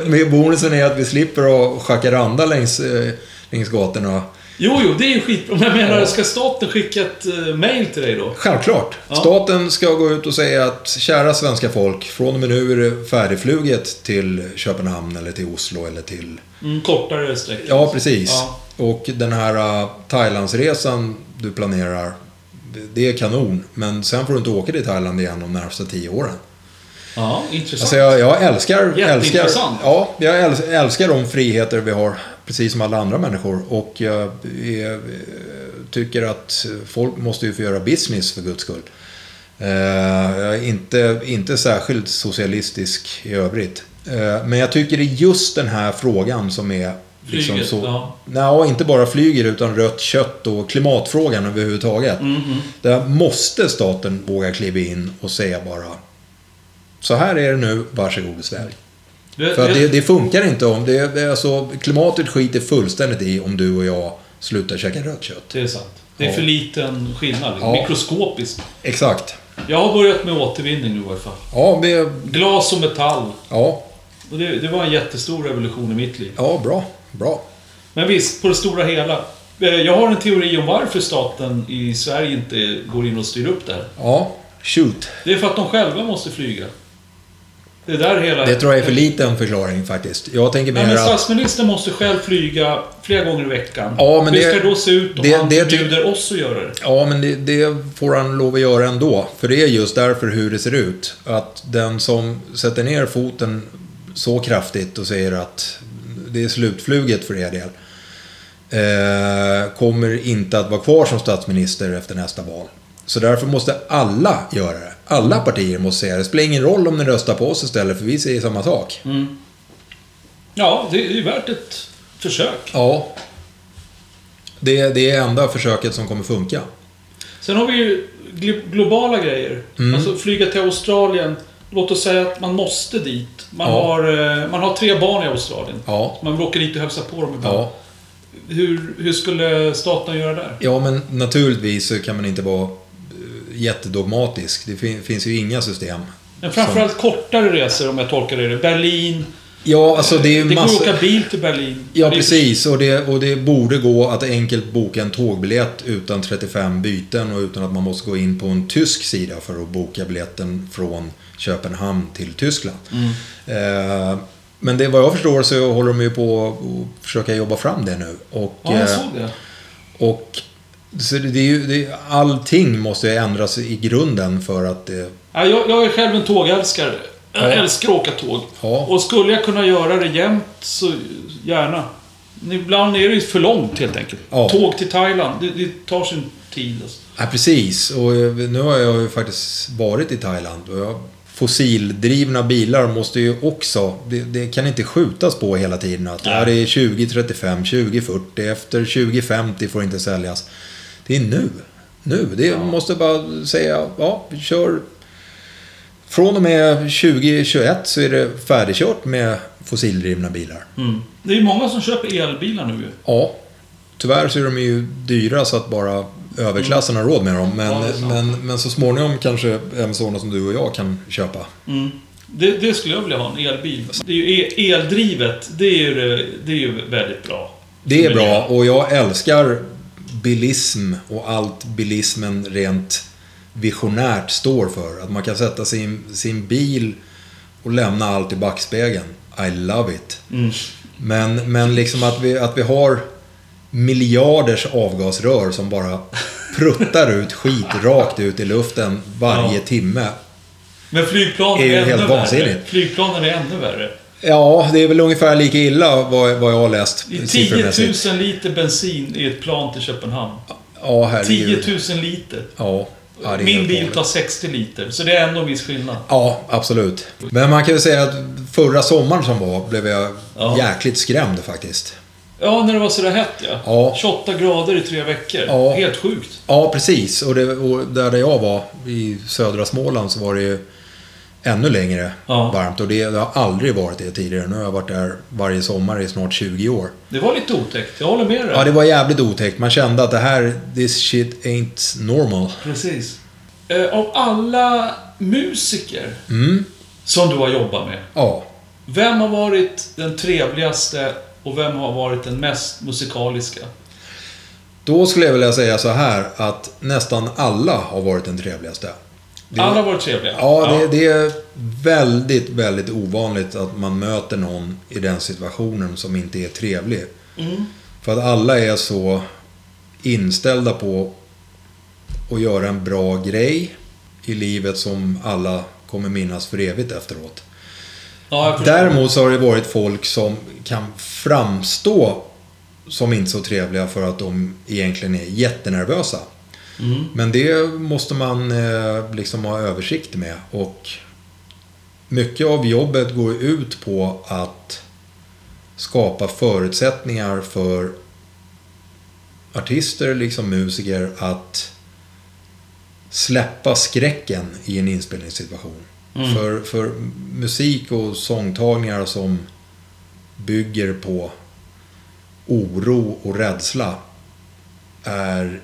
med bonusen är att vi slipper ha jacaranda längs, eh, längs gatorna. Jo, jo, det är ju skitbra. Men jag menar, ska staten skicka ett uh, mail till dig då? Självklart. Ja. Staten ska gå ut och säga att kära svenska folk, från och med nu är det färdigfluget till Köpenhamn eller till Oslo eller till... Mm, kortare sträckor. Ja, precis. Ja. Och den här uh, Thailandsresan du planerar, det- det är kanon. Men sen får du inte åka till Thailand igen de närmsta tio åren. Ja, intressant. Alltså jag, jag älskar, älskar, ja, jag äls- älskar de friheter vi har, precis som alla andra människor. Och jag eh, tycker att folk måste ju få göra business för guds skull. Eh, jag är inte, inte särskilt socialistisk i övrigt. Eh, men jag tycker det är just den här frågan som är liksom Flyget, så... ja. Nej, inte bara flyger utan rött kött och klimatfrågan överhuvudtaget. Mhm. Där måste staten våga kliva in och säga bara Så här är det nu, varsågod och svälj. Det, För det, det, det funkar inte om det, det är alltså, klimatet skiter fullständigt i om du och jag slutar käka rött kött. det är sant. Det är för liten skillnad. Ja. Mikroskopiskt. Exakt. Jag har börjat med återvinning nu i alla fall. Ja, vi, Glas och metall. ja, Och det, det var en jättestor revolution i mitt liv. ja, bra, bra. Men visst, på det stora hela. Eh, Jag har en teori om varför staten i Sverige inte går in och styr upp det här. Ja, shoot. Det är för att de själva måste flyga. Det är där hela... Det tror jag är för liten förklaring faktiskt. Jag tänker Nej, mer men att... statsministern måste själv flyga flera gånger i veckan. Ja, men Hur det- ska det då se ut om det- han det ty- förbjuder oss att göra det? Ja, men det, det får han lov att göra ändå. För det är just därför hur det ser ut. Att den som sätter ner foten så kraftigt och säger att det är slutfluget för er del. Eh, kommer inte att vara kvar som statsminister efter nästa val. Så därför måste alla göra det. Alla partier måste säga det. Det spelar ingen roll om ni röstar på oss istället, för vi säger samma sak. Mm. Ja, det är ju värt ett försök. Ja. Det, det är enda försöket som kommer funka. Sen har vi ju gl- globala grejer. Mm. Alltså flyga till Australien. Låt oss säga att man måste dit. Man, Ja. har, eh, man har tre barn i Australien. Ja. Man åka dit och hälsa på dem ibland. Ja. Hur, hur skulle staten göra där? Ja, men naturligtvis så kan man inte vara jättedogmatisk. Det fin- finns ju inga system. Men framförallt kortare resor om jag tolkar det. Berlin. Ja, alltså det är ju det går att åka bil till Berlin. Ja, precis. Och det, och det borde gå att enkelt boka en tågbiljett utan 35 byten och utan att man måste gå in på en tysk sida för att boka biljetten från Köpenhamn till Tyskland. Mm. Eh, men det, vad jag förstår så håller de ju på att försöka jobba fram det nu. Och, Ja, jag eh, såg det. och så det, det är ju, det, allting måste ju ändras i grunden för att det... Ja, jag, jag är själv en tågälskare. Jag Ja. älskar att åka tåg. Ja. Och skulle jag kunna göra det jämt så gärna. Ibland är det ju för långt helt enkelt. Ja. Tåg till Thailand, det, det tar sin tid. Alltså. Ja, precis. Och eh, nu har jag ju faktiskt varit i Thailand. Och fossildrivna bilar måste ju också... Det, det kan inte skjutas på hela tiden. Att det är 2035, 2040, efter 2050 får inte säljas. Det är nu. Nu. Det Ja. måste bara säga, ja, vi kör... Från och med 2021 så är det färdigkört med fossildrivna bilar. Mm. Det är ju många som köper elbilar nu ju. Ja. Tyvärr så är de ju dyra så att bara överklassen har råd med dem. Men, Ja, men, men så småningom kanske även sådana som du och jag kan köpa. Mm. Det, det skulle jag vilja ha, en elbil. Det är ju e- eldrivet, det är ju, det- är ju väldigt bra. Det är bra och jag älskar bilism och allt bilismen rent visionärt står för. Att man kan sätta sin, sin bil och lämna allt i backspegeln. I love it. Mm. Men, men liksom att vi, att vi har miljarders avgasrör som bara pruttar ut skit rakt ut i luften varje Ja. timme. Men flygplanen är är, ju ännu helt värre. Flygplanen är ännu värre. Ja, det är väl ungefär lika illa vad, vad jag har läst Det är 10 siffermässigt. 000 liter bensin i ett plan till Köpenhamn. Ja, herregud. 10 000 liter. Ja. ja Min bil tar 60 liter, så det är ändå en viss skillnad. Ja, absolut. Men man kan ju säga att förra sommaren som var blev jag Ja. jäkligt skrämd faktiskt. Ja, när det var sådär hett ja. Ja. 28 grader i tre veckor. Ja. Helt sjukt. Ja, precis. Och, det, och där jag var, i södra Småland, så var det ju ännu längre Ja. varmt. Och det, det har aldrig varit det tidigare. Nu har jag varit där varje sommar i snart 20 år. Det var lite otäckt, jag håller med dig. Ja, det var jävligt otäckt. Man kände att det här, this shit ain't normal. Precis. Eh, av alla musiker Mm, som du har jobbat med, ja. vem har varit den trevligaste Och vem har varit den mest musikaliska? Då skulle jag vilja säga så här att nästan alla har varit den trevligaste. Det- Alla har varit trevliga. Ja, det, det är väldigt, väldigt ovanligt att man möter någon i den situationen som inte är trevlig. Mm. För att alla är så inställda på att göra en bra grej i livet som alla kommer minnas för evigt efteråt. Ja. Däremot så har det varit folk som kan framstå som inte så trevliga för att de egentligen är jättenervösa. Mm. Men det måste man eh, liksom ha översikt med. Och mycket av jobbet går ut på att skapa förutsättningar för artister, liksom musiker, att släppa skräcken i en inspelningssituation. Mm. För, för musik och sångtagningar som bygger på oro och rädsla är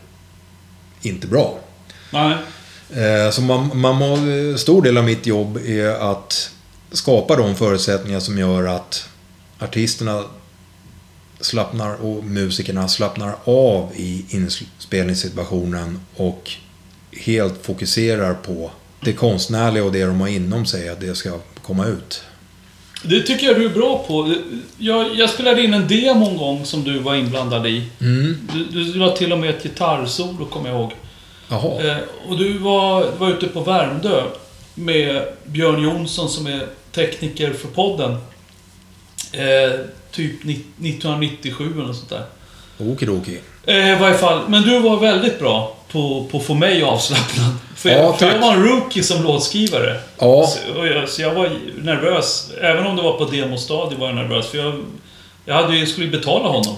inte bra. Nej. Eh, Så man, man må, stor del av mitt jobb är att skapa de förutsättningar som gör att artisterna slappnar och musikerna slappnar av i inspelningssituationen och helt fokuserar på det konstnärliga och det de har inom sig, att det ska komma ut. Det tycker jag du är bra på. Jag, jag spelade in en demo en gång som du var inblandad i. Mm. Du, du, var till och med ett gitarrsolo, kommer jag ihåg. Jaha. Eh, och du var, var ute på Värmdö med Björn Jonsson som är tekniker för podden. Eh, typ ni- 1997 eller något sånt där. Okidoki. Eh, I varje fall, men du var väldigt bra på, på att få mig avslappnad. För, Ja, jag, för tack. jag var en rookie som låtskrivare. Ja, Så, jag, så jag var nervös. Även om det var på demostadiet var jag nervös. För jag, jag hade, ju- skulle betala honom.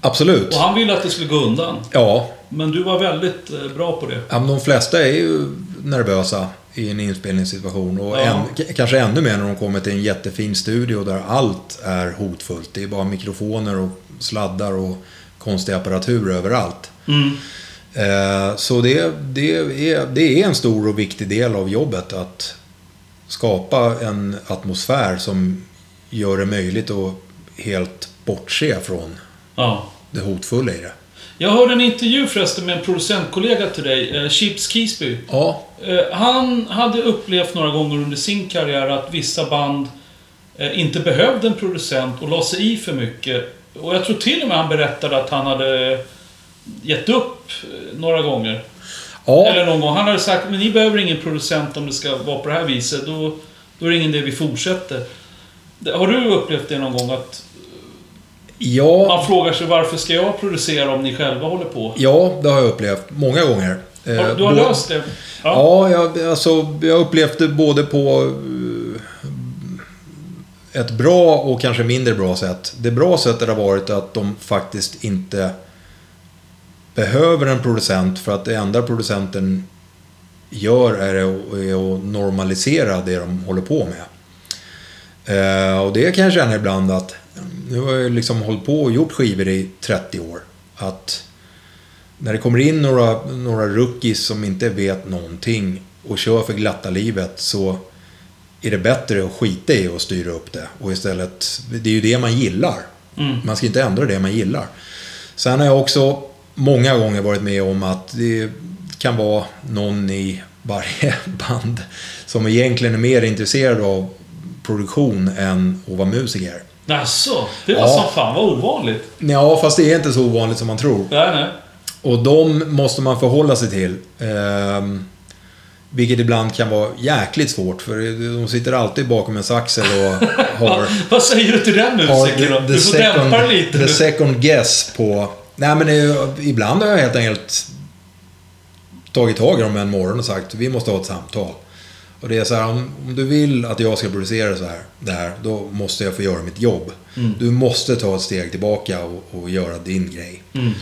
absolut. Och han ville att det skulle gå undan. Ja, Men du var väldigt eh, bra på det. Ja, men de flesta är ju nervösa i en inspelningssituation. Och Ja. k- kanske ännu mer när de kommer till en jättefin studio där allt är hotfullt. Det är bara mikrofoner och sladdar och konstig apparatur överallt. Mm. Eh, så det, det, är, det är en stor och viktig del av jobbet att skapa en atmosfär som gör det möjligt att helt bortse från Ja. det hotfulla i det. Jag hörde en intervju förresten med en producentkollega till dig, eh, Chips Keesby. Ja, Eh, han hade upplevt några gånger under sin karriär att vissa band inte behövde en producent och la sig i för mycket. Och jag tror till och med han berättade att han hade gett upp eh, några gånger. ja. Eller någon gång. Han hade sagt men ni behöver ingen producent om det ska vara på det här viset. Då, då är det ingen idé vi fortsätter. Har du upplevt det någon gång att ja. man frågar sig varför ska jag producera om ni själva håller på? Ja, det har jag upplevt många gånger. Eh, du har bå- löst det? Ja, jag, alltså, jag upplevt det både på eh, ett bra och kanske mindre bra sätt. Det bra sättet har varit att de faktiskt inte behöver en producent för att det enda producenten gör är att, normalisera det de håller på med. Eh, och det kan jag känna ibland att nu har jag liksom hållit på och gjort skivor i 30 år. Att när det kommer in några, några rookies som inte vet någonting och kör för glatta livet så är det bättre att skita i och styra upp det. Och istället, det är ju det man gillar. Mm. Man ska inte ändra det man gillar. Sen har jag också många gånger varit med om att det kan vara någon i varje band som egentligen är mer intresserad av produktion än att vara musiker. Jaså? Det var Ja. som fan vad ovanligt. Ja, fast det är inte så ovanligt som man tror. Nej, nej. Och de måste man förhålla sig till. Ehm, vilket ibland kan vara jäkligt svårt för de sitter alltid bakom en saxel och har, Vad säger du till den har musikern då? Du får dämpa det lite. the second guess på... Nej men det, ibland har jag helt enkelt tagit tag i dem en morgon och sagt vi måste ha ett samtal. Och det är så här, om, om du vill att jag ska producera så här, det här, då måste jag få göra mitt jobb. Mm. Du måste ta ett steg tillbaka och, och göra din grej. Mm.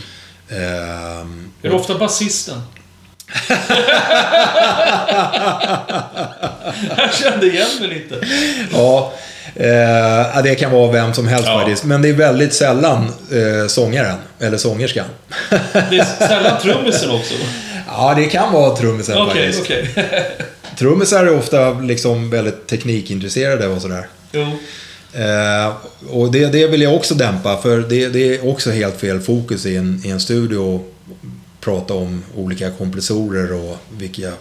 Ehm, Är det ofta basisten? jag kände igen mig lite. Ja, eh, det kan vara vem som helst Ja. faktiskt. Men det är väldigt sällan eh, sångaren, eller sångerskan. Det är sällan trummisen också. ja, det kan vara trummisen Okej, faktiskt. okej. Trummisar är ofta liksom väldigt teknikintresserade och sådär. Jo. Eh, och det, det vill jag också dämpa, för det, det är också helt fel fokus i en, i en studio. Prata om olika kompressorer och vilka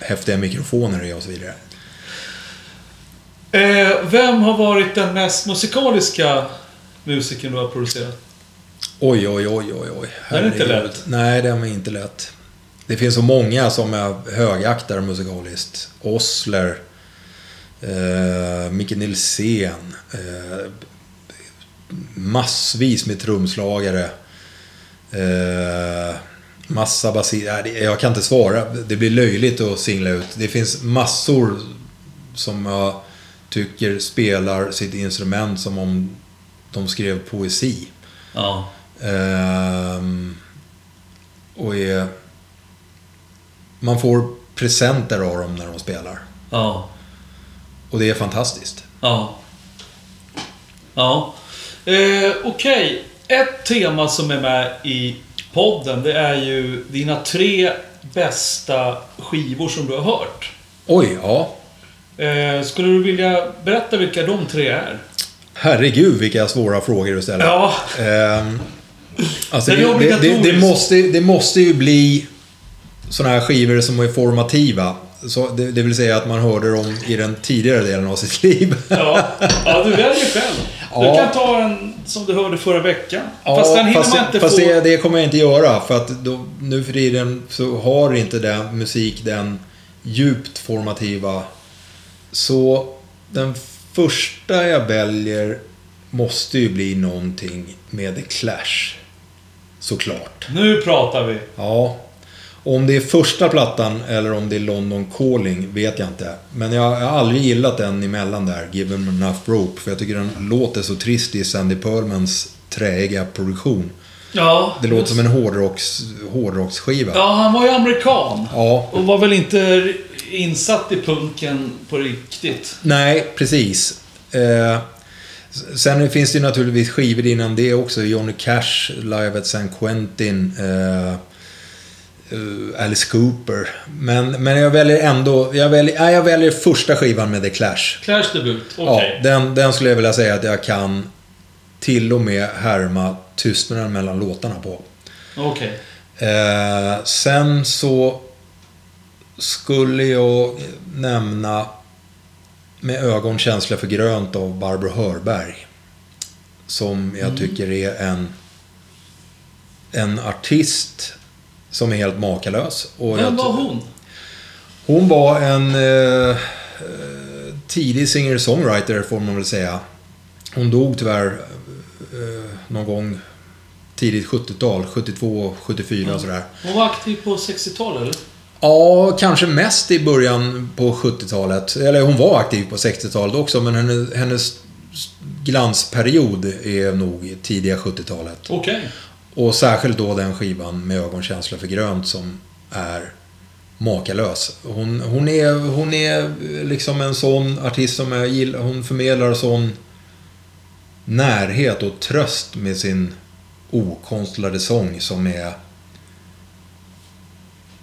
häftiga mikrofoner det är och så vidare. Eh, vem har varit den mest musikaliska musikern du har producerat? Oj, oj, oj, oj, oj. Den är inte lätt. Nej, den var inte lätt. Det finns så många som jag högaktar musikaliskt. Osler, eh, Micke Nilsén, eh, massvis med trumslagare. Eh, massa det- jag kan inte svara. Det blir löjligt att singla ut. Det finns massor som jag tycker spelar sitt instrument som om de skrev poesi. Ja. Ehm, och är... Man får presenter av dem när de spelar. Ja. Och det är fantastiskt. Ja. Ja. Eh, Okej. Ett tema som är med i podden, det är ju dina tre bästa skivor som du har hört. Oj, ja. Eh, skulle du vilja berätta vilka de tre är? Herregud vilka svåra frågor du ställer. Ja. Ehm, alltså det, det, det, det, måste, det måste ju bli sådana här skivor som är formativa. Så det, det vill säga att man hörde dem i den tidigare delen av sitt liv. Ja, ja du väljer själv. Du Ja. kan ta en som du hörde förra veckan. Ja, fast den hinner fast, man inte fast få... det, det kommer jag inte göra. För att då, nu för tiden så har inte den musik den djupt formativa. Så den första jag väljer måste ju bli någonting med The Clash. Såklart. Nu pratar vi. Ja. Om det är första plattan eller om det är London Calling vet jag inte. Men jag, jag har aldrig gillat den emellan där, Give them enough rope. För jag tycker den låter så trist i Sandy Pearlmans träiga produktion. Ja. Det låter som en hårdrocks, hårdrocksskiva. Ja, han var ju amerikan. Ja. Och var väl inte insatt i punken på riktigt. Nej, precis. Eh, sen finns det ju naturligtvis skivor innan det också. Johnny Cash, Live at San Quentin. Eh, Alice Cooper. Men, men jag väljer ändå... Jag väljer, nej, jag väljer första skivan med The Clash. Clash debut, okej. Ja, den, den skulle jag vilja säga att jag kan till och med härma tystnaden mellan låtarna på. Okej. Eh, sen så skulle jag nämna Med ögon känsliga för grönt av Barbro Hörberg. Som jag tycker är en, en artist som är helt makalös. Och Vem var hon? hon var en eh, eh, tidig singer-songwriter får man väl säga. Hon dog tyvärr eh, någon gång tidigt 70-tal, 72, 74 och sådär. Hon var aktiv på 60-talet, eller? Ja, kanske mest i början på 70-talet. Eller hon var aktiv på 60-talet också, men hennes, hennes glansperiod är nog tidiga 70-talet. Okej. Och särskilt då den skivan med ögonkänsla för grönt som är makalös. Hon, hon, är, hon är liksom en sån artist som jag gillar. Hon förmedlar sån närhet och tröst med sin okonstlade sång som är...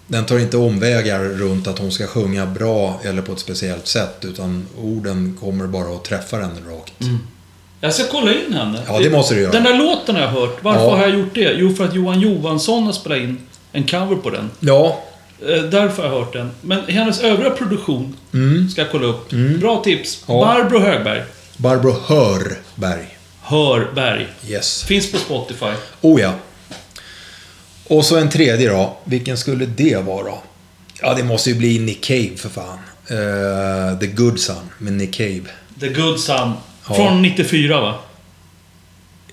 Den tar inte omvägar runt att hon ska sjunga bra eller på ett speciellt sätt utan orden kommer bara att träffa den rakt. Mm. Jag ska kolla in henne. Ja, det måste du göra. Den där låten har jag hört. Varför Ja. har jag gjort det? Jo, för att Johan Johansson har spelat in en cover på den. Ja, Eh, Därför har jag hört den. Men hennes övriga produktion ska jag kolla upp. Bra tips. Mm. Ja. Barbro Högberg. Barbro Hörberg. Hörberg. Yes. Finns på Spotify. Oh ja. Och så en tredje då. Vilken skulle det vara? Ja, det måste ju bli Nick Cave för fan. Eh, The Good Son med Nick Cave. The Good Son. Ja. Från 94, va?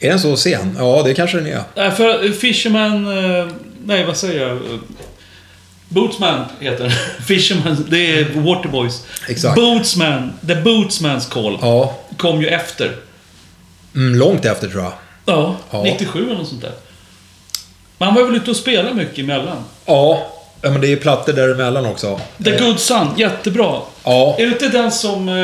Är den så sen? Ja, det kanske den är. Nej, för Fisherman... eh, Nej, vad säger jag? Bootsman heter den. Fisherman, det är Waterboys. Exakt. Bootsman, The Bootsman's Call. Ja, Kom ju efter. mm, långt efter tror jag. Ja, Ja. 97 eller något sånt där. Man var väl ute och spelade mycket emellan. Ja, ja, men det är plattor däremellan också. The Eh, Good Son, jättebra. Ja, Är det inte den som... Eh,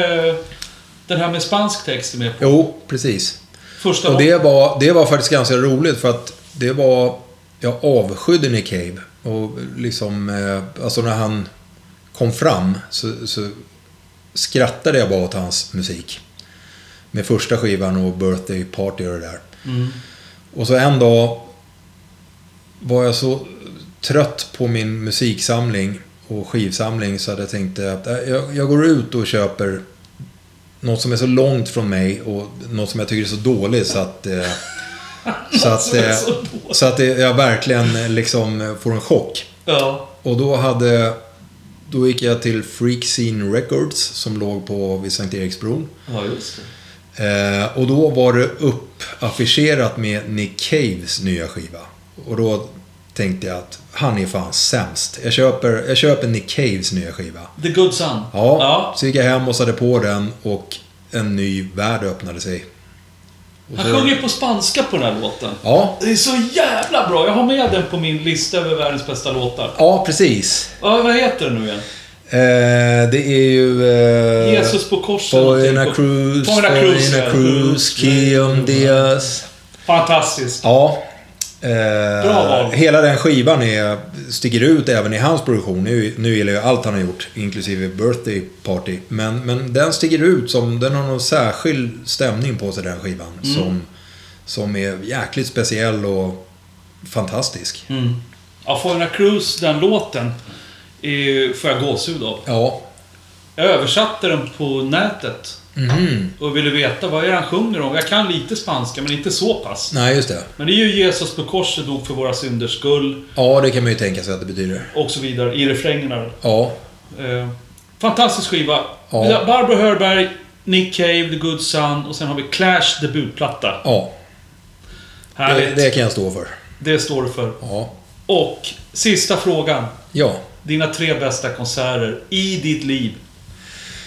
den här med spansk text är med på? jo, precis. Första Och det var, det var faktiskt ganska roligt för att det var... Jag avskydde Nick Cave. Och liksom... Eh, alltså när han kom fram så, så skrattade jag bara åt hans musik. Med första skivan och Birthday Party och det där. Mm. Och så en dag var jag så trött på min musiksamling och skivsamling så hade jag tänkt att äh, jag, jag går ut och köper något som är så långt från mig och något som jag tycker är så dåligt så att... Eh, så att, eh, så att jag verkligen eh, liksom får en chock. Ja. Och då hade... Då gick jag till Freak Scene Records som låg på vid Sankt Eriksbron. ja, just det. Eh, och då var det uppaffischerat med Nick Caves nya skiva. Och då tänkte jag att han är fan sämst. Jag köper, jag köper Nick Caves nya skiva. The Good Son. Ja, ja. så gick jag hem och satte på den och en ny värld öppnade sig. Och Han så- sjunger på spanska på den här låten. Ja, Det är så jävla bra. Jag har med den på min lista över världens bästa låtar. ja precis. Ja, vad heter den nu igen? Eh, det är ju... Eh, Jesus på korset. Cruise, Foreigner Cruise, Foreigner ja. Cruise, Kion Diaz. Fantastiskt. Ja. Eh, hela den skivan är, sticker ut även i hans produktion. Nu, nu gillar jag allt han har gjort, inklusive Birthday Party. Men, men den sticker ut som, den har någon särskild stämning på sig den skivan. Mm. Som, som är jäkligt speciell och fantastisk. Mm. Ja, Foreigner Cruise, den låten, är, får jag gåshud av. Ja. Jag översatte den på nätet. Mhm. Och ville veta vad är det han sjunger om. Jag kan lite spanska, men inte så pass. Nej, just det. Men det är ju Jesus på korset dog för våra synders skull. Ja, det kan man ju tänka sig att det betyder. Och så vidare. I refrängerna. Ja. Eh, fantastisk skiva. Ja. Barbro Hörberg, Nick Cave, The Good Son och sen har vi Clash debutplatta. Ja. Det, Härligt. Det, det kan jag stå för. står du för. Ja. Och sista frågan. Ja. Dina tre bästa konserter i ditt liv.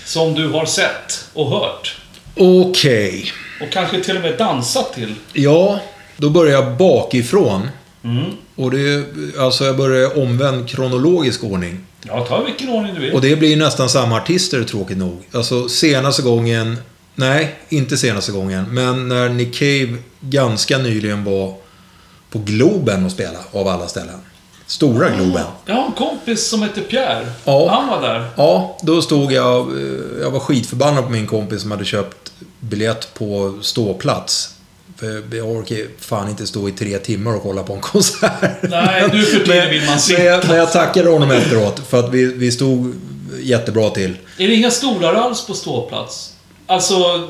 Som du har sett och hört. Okej. Och kanske till och med dansat till. Ja, då börjar jag bakifrån. Mm. Och det är, alltså jag börjar i omvänd kronologisk ordning. Ja, ta vilken ordning du vill. Och det blir nästan samma artister tråkigt nog. Alltså senaste gången, nej, inte senaste gången, men när Nick Cave ganska nyligen var på Globen och spela av alla ställen. Stora Globen. Jag har en kompis som heter Pierre. Ja. Han var där. Ja, då stod jag, eh, jag var skitförbannad på min kompis som hade köpt biljett på ståplats. För jag orkar fan inte stå i tre timmar och kolla på en konsert. Nej, nu för tiden vill man Men sitta. jag, men jag tackade honom efteråt för att vi, vi stod jättebra till. Är det inga stolar alls på ståplats? Alltså,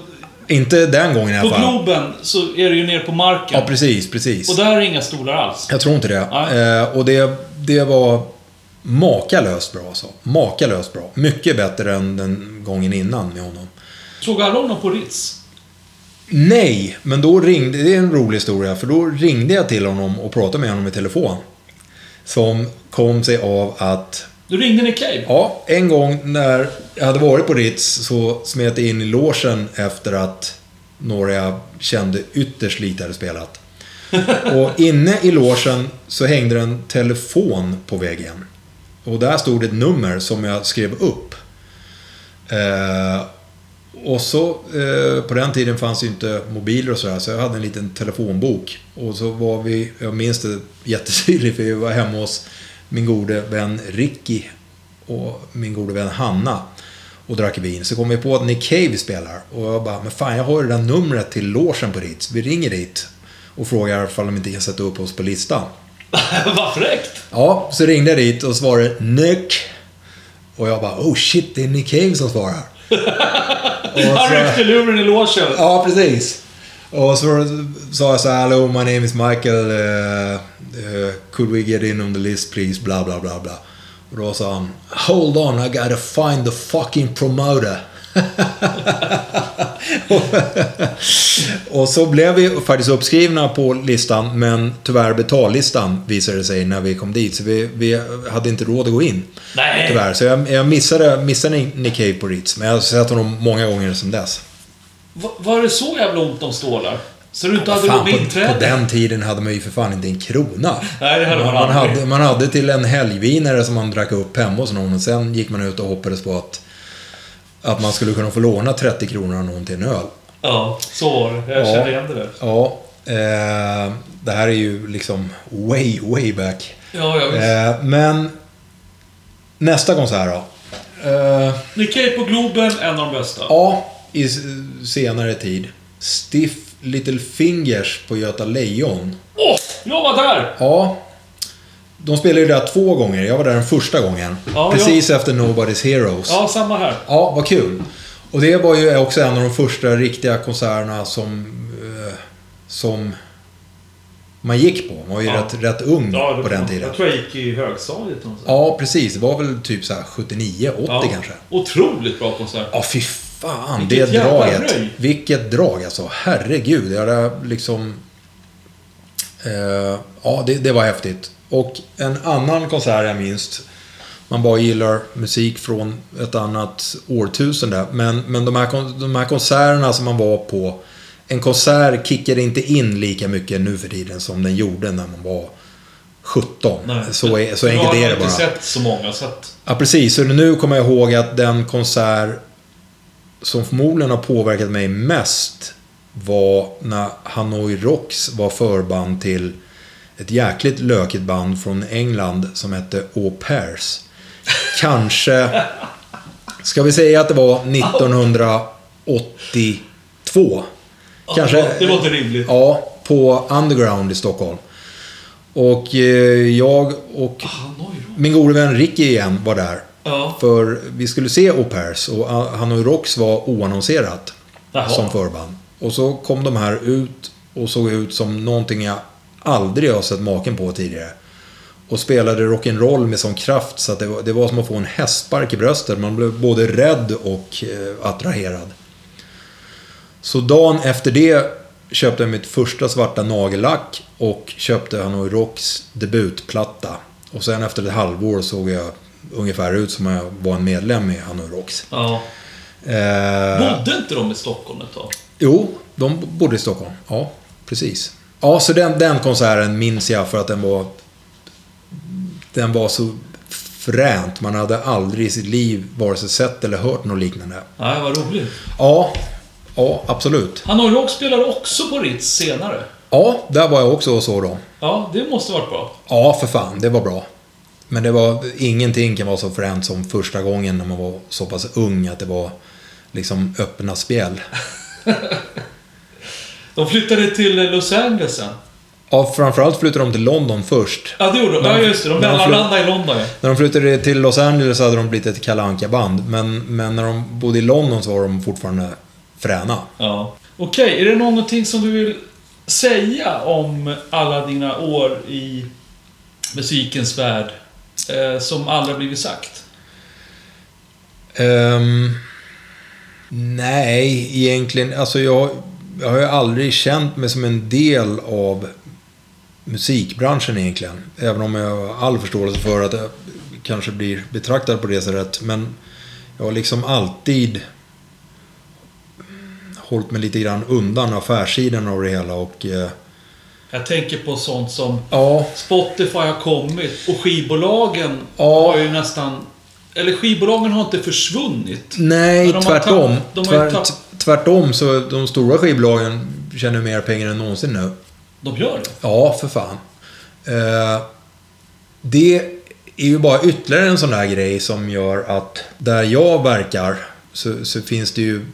Inte den gången i på alla fall. Globen så är det ju nere på marken. Ja, precis, precis. Och där är inga stolar alls. Jag tror inte det. Eh, och det, det var makalöst bra alltså. Makalöst bra. Mycket bättre än den gången innan med honom. Såg alla honom på Ritz? Nej, men då ringde, det är en rolig historia, för då ringde jag till honom och pratade med honom i telefon. Som kom sig av att, Du ringde Nick Cave? ja, en gång när jag hade varit på Ritz så smet jag in i logen efter att några jag kände ytterst lite hade spelat. Och inne i logen så hängde det en telefon på väggen. Och där stod ett nummer som jag skrev upp. Eh, och så, eh, på den tiden fanns ju inte mobiler och sådär, så jag hade en liten telefonbok. Och så var vi, jag minns det jättetydligt, för vi var hemma hos min gode vän Ricky och min gode vän Hanna och drack vin. Så kom vi på att Nick Cave spelar. Och jag bara, men fan jag har ju det där numret till logen på Ritz. Vi ringer dit och frågar ifall de inte kan sätta upp oss på listan. Vad fräckt! Ja, så ringde jag dit och svarade Nick. Och jag bara, oh shit, det är Nick Cave som svarar. Han ryckte luren i logen. Ja, precis. Och så sa jag så här, hello, my name is Michael. Uh, uh, could we get in on the list please? Bla, bla, bla, bla. Och då sa han, hold on, I gotta find the fucking promoter. och så blev vi faktiskt uppskrivna på listan, men tyvärr betallistan visade det sig när vi kom dit. Så vi, vi hade inte råd att gå in. Nej! Tyvärr. Så jag, jag missade, missade Nick Cave på Ritz, men jag har sett honom många gånger sedan dess. Va- Var det så jävla ont om stålar? Så du inte hade Fan, med på, på den tiden hade man ju för fan inte en krona. Nej, det hade man man, hade, man hade till en helgvinare som man drack upp hemma hos någon och sen gick man ut och hoppades på att, att man skulle kunna få låna 30 kronor av någon till en öl. Ja, så var det. Jag Ja. känner igen det där. Ja, eh, det här är ju liksom way, way back. Ja, ja visst. Eh, men nästa konsert då. Eh, Cave på Globen, en av de bästa. ja, i senare tid. Stiff Little Fingers på Göta Lejon. Åh! jag var där! Ja. De spelade ju där två gånger. Jag var där den första gången. Ja, Precis efter Nobody's Heroes. Ja, samma här. Ja, vad kul. Och det var ju också en av de första riktiga konserterna som... Eh, som man gick på. Man var ju Ja. rätt, rätt ung Ja, på den tiden. Jag tror jag gick i högstadiet. någonstans. Ja, precis. Det var väl typ så här 79, 80 Ja. kanske. Otroligt bra konsert. Ja, fy fan. Vilket det draget. röj. Vilket drag alltså. Herregud. Jag hade liksom... Eh, ja, det, det var häftigt. Och en annan konsert jag minns. Man bara gillar musik från ett annat årtusende. Men, men de, här, de här konserterna som man var på. En konsert kickar inte in lika mycket nu för tiden som den gjorde när man var 17. Nej. Så, är, så Nu enkelt har är jag det inte bara. sett så många, så att... Ja, precis. Så nu kommer jag ihåg att den konsert som förmodligen har påverkat mig mest var när Hanoi Rocks var förband till ett jäkligt lökigt band från England som hette Au Pairs. Kanske... Ska vi säga att det var 1982? Kanske... Det låter rimligt. Ja, på Underground i Stockholm. Och eh, jag och min gode vän Ricky igen var där. Ja. För vi skulle se Au Pairs och Hanoi Rocks var oannonserat Jaha. som förband. Och så kom de här ut och såg ut som någonting jag aldrig har sett maken på tidigare. Och spelade rock'n'roll med sån kraft så att det var, det var som att få en hästspark i bröstet. Man blev både rädd och eh, attraherad. Så dagen efter det köpte jag mitt första svarta nagellack och köpte Hanoi Rocks debutplatta. Och sen efter ett halvår såg jag ungefär ut som jag var en medlem i Hanoi Rocks. Ja. Eh, Bodde inte de i Stockholm ett tag? jo, de bodde i Stockholm. Ja, precis. Ja, så den, den konserten minns jag för att den var... Den var så fränt. Man hade aldrig i sitt liv vare sig sett eller hört något liknande. Nej, vad roligt. Ja, ja absolut. Hanoi spelade också på Ritz senare. Ja, där var jag också och såg dem. Ja, det måste varit bra. Ja, för fan. Det var bra. Men det var... Ingenting kan vara så fränt som första gången när man var så pass ung att det var liksom öppna spjäll. De flyttade till Los Angeles sen. Ja, framförallt flyttade de till London först. Ja, det gjorde de. Ja, just det. De mellanlandade i London, ja. När de flyttade till Los Angeles hade de blivit ett Kalle Anka-band. Men, men när de bodde i London så var de fortfarande fräna. ja. Okej, är det någonting som du vill säga om alla dina år i musikens värld eh, som aldrig blivit sagt? Um, nej, egentligen. Alltså jag, jag har ju aldrig känt mig som en del av musikbranschen egentligen. Även om jag har all förståelse för att jag kanske blir betraktad på det sättet. Men jag har liksom alltid hållit mig lite grann undan affärssidan av det hela och... Eh, jag tänker på sånt som ja, Spotify har kommit och skivbolagen Ja. har ju nästan... Eller skivbolagen har inte försvunnit. Nej, tvärtom. tapp- Tvär, tvärtom så de stora skivbolagen tjänar mer pengar än någonsin nu. De gör det. Ja, för fan. Eh, det är ju bara ytterligare en sån där grej som gör att där jag verkar så, så finns det ju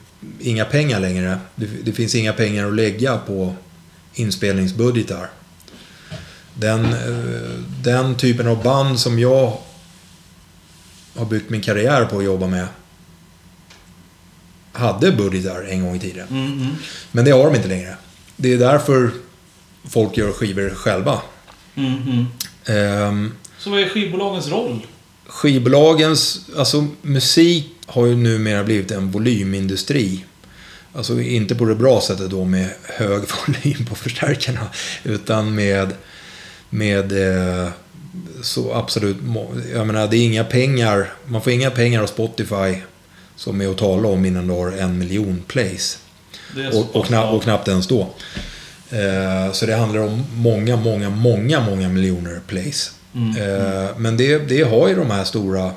inga pengar längre. Det, det finns inga pengar att lägga på inspelningsbudgetar. Den, eh, den typen av band som jag har byggt min karriär på att jobba med hade budgetar en gång i tiden. Mm, mm. Men det har de inte längre. Det är därför folk gör skivor själva. Mm, mm. Ehm, Så vad är skivbolagens roll? skivbolagens, alltså musik har ju numera blivit en volymindustri. Alltså inte på det bra sättet då med hög volym på förstärkarna. Utan med, med eh, så absolut, jag menar det är inga pengar, man får inga pengar av Spotify som är att tala om innan du har en miljon plays. Och, och, bra. och knappt ens då. Eh, så det handlar om många, många, många, många miljoner plays. Mm, Eh, men det, det har ju de här stora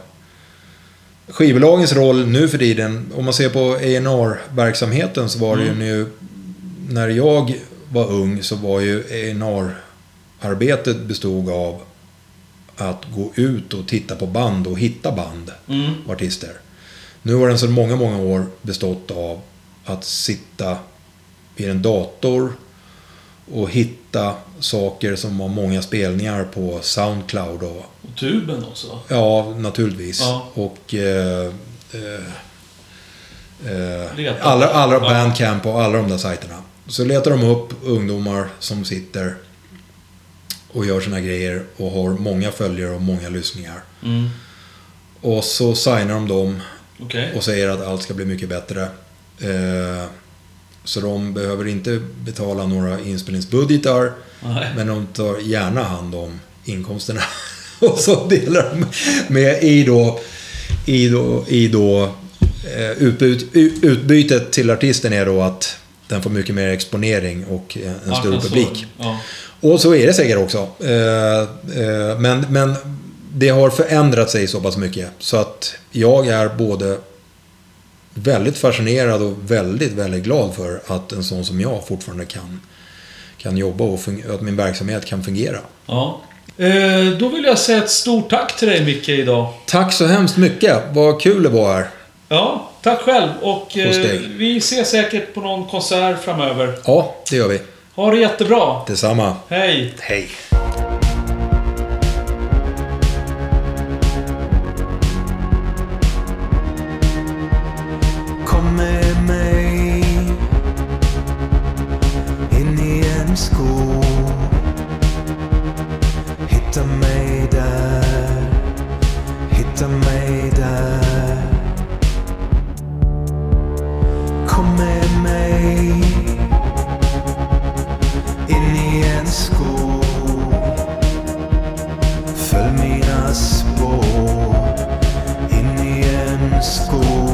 skivbolagens roll nu för tiden. Om man ser på A&R verksamheten så var det Mm. ju nu... När jag var ung så var ju A&R arbetet bestod av att gå ut och titta på band och hitta band Mm. och artister. Nu har den sedan många, många år bestått av att sitta vid en dator och hitta saker som har många spelningar på Soundcloud och Och tuben också. Ja, naturligtvis. Ja. Och... Eh, eh, eh, alla, alla. Bandcamp och alla de där sajterna. Så letar de upp ungdomar som sitter och gör sina grejer och har många följare och många lyssningar. Mm. Och så signar de dem Okej. och säger att allt ska bli mycket bättre. Eh, så de behöver inte betala några inspelningsbudgetar. Nej. Men de tar gärna hand om inkomsterna. Och så delar de med i då, i då, i då eh, utbyt, utbytet till artisten är då att den får mycket mer exponering och en större Marknadsföring. publik. Ja. Och så är det säkert också. Eh, eh, men, men det har förändrat sig så pass mycket. Så att jag är både väldigt fascinerad och väldigt, väldigt glad för att en sån som jag fortfarande kan, kan jobba och att min verksamhet kan fungera. ja. Eh, då vill jag säga ett stort tack till dig Micke idag. Tack så hemskt mycket. Vad kul det var här. Ja, tack själv. Och eh, vi ses säkert på någon konsert framöver. Ja, det gör vi. Ha det jättebra. Detsamma. Hej. Hej. Skog. Följ mina spår in i en skog.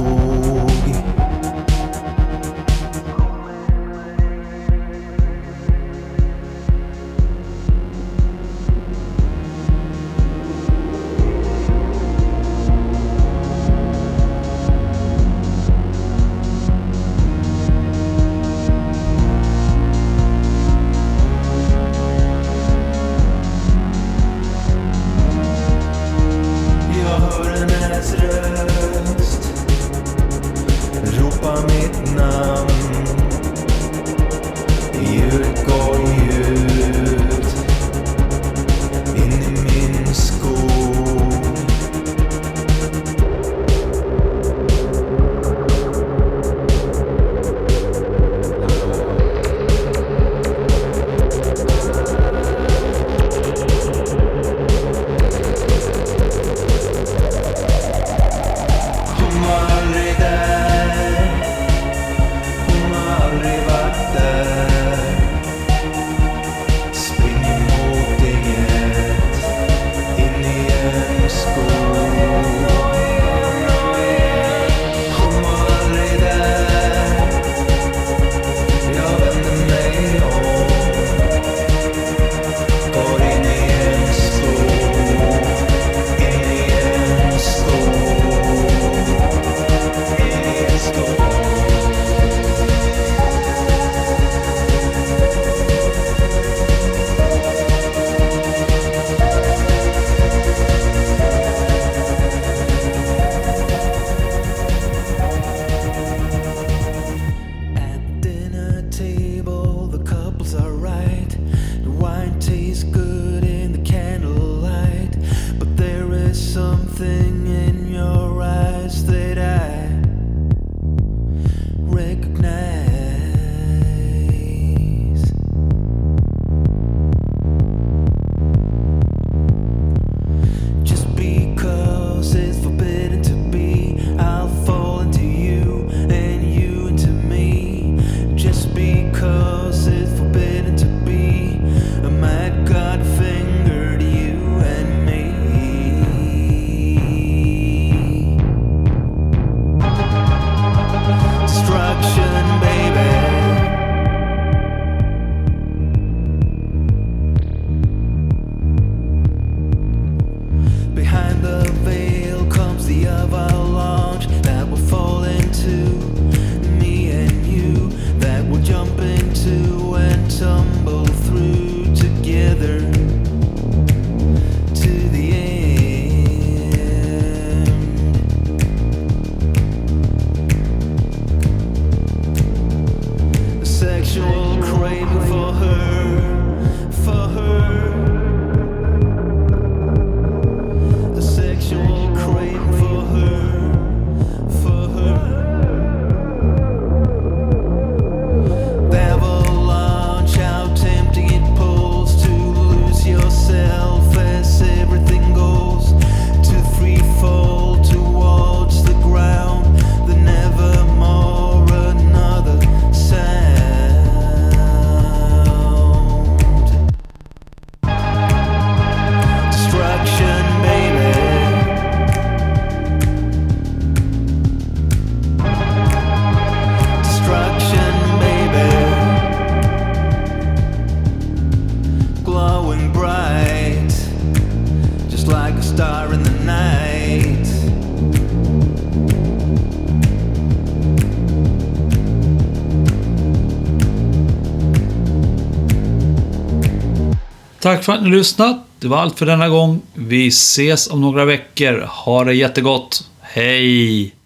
Tack för att ni lyssnat. Det var allt för denna gång. Vi ses om några veckor. Ha det jättegott. Hej!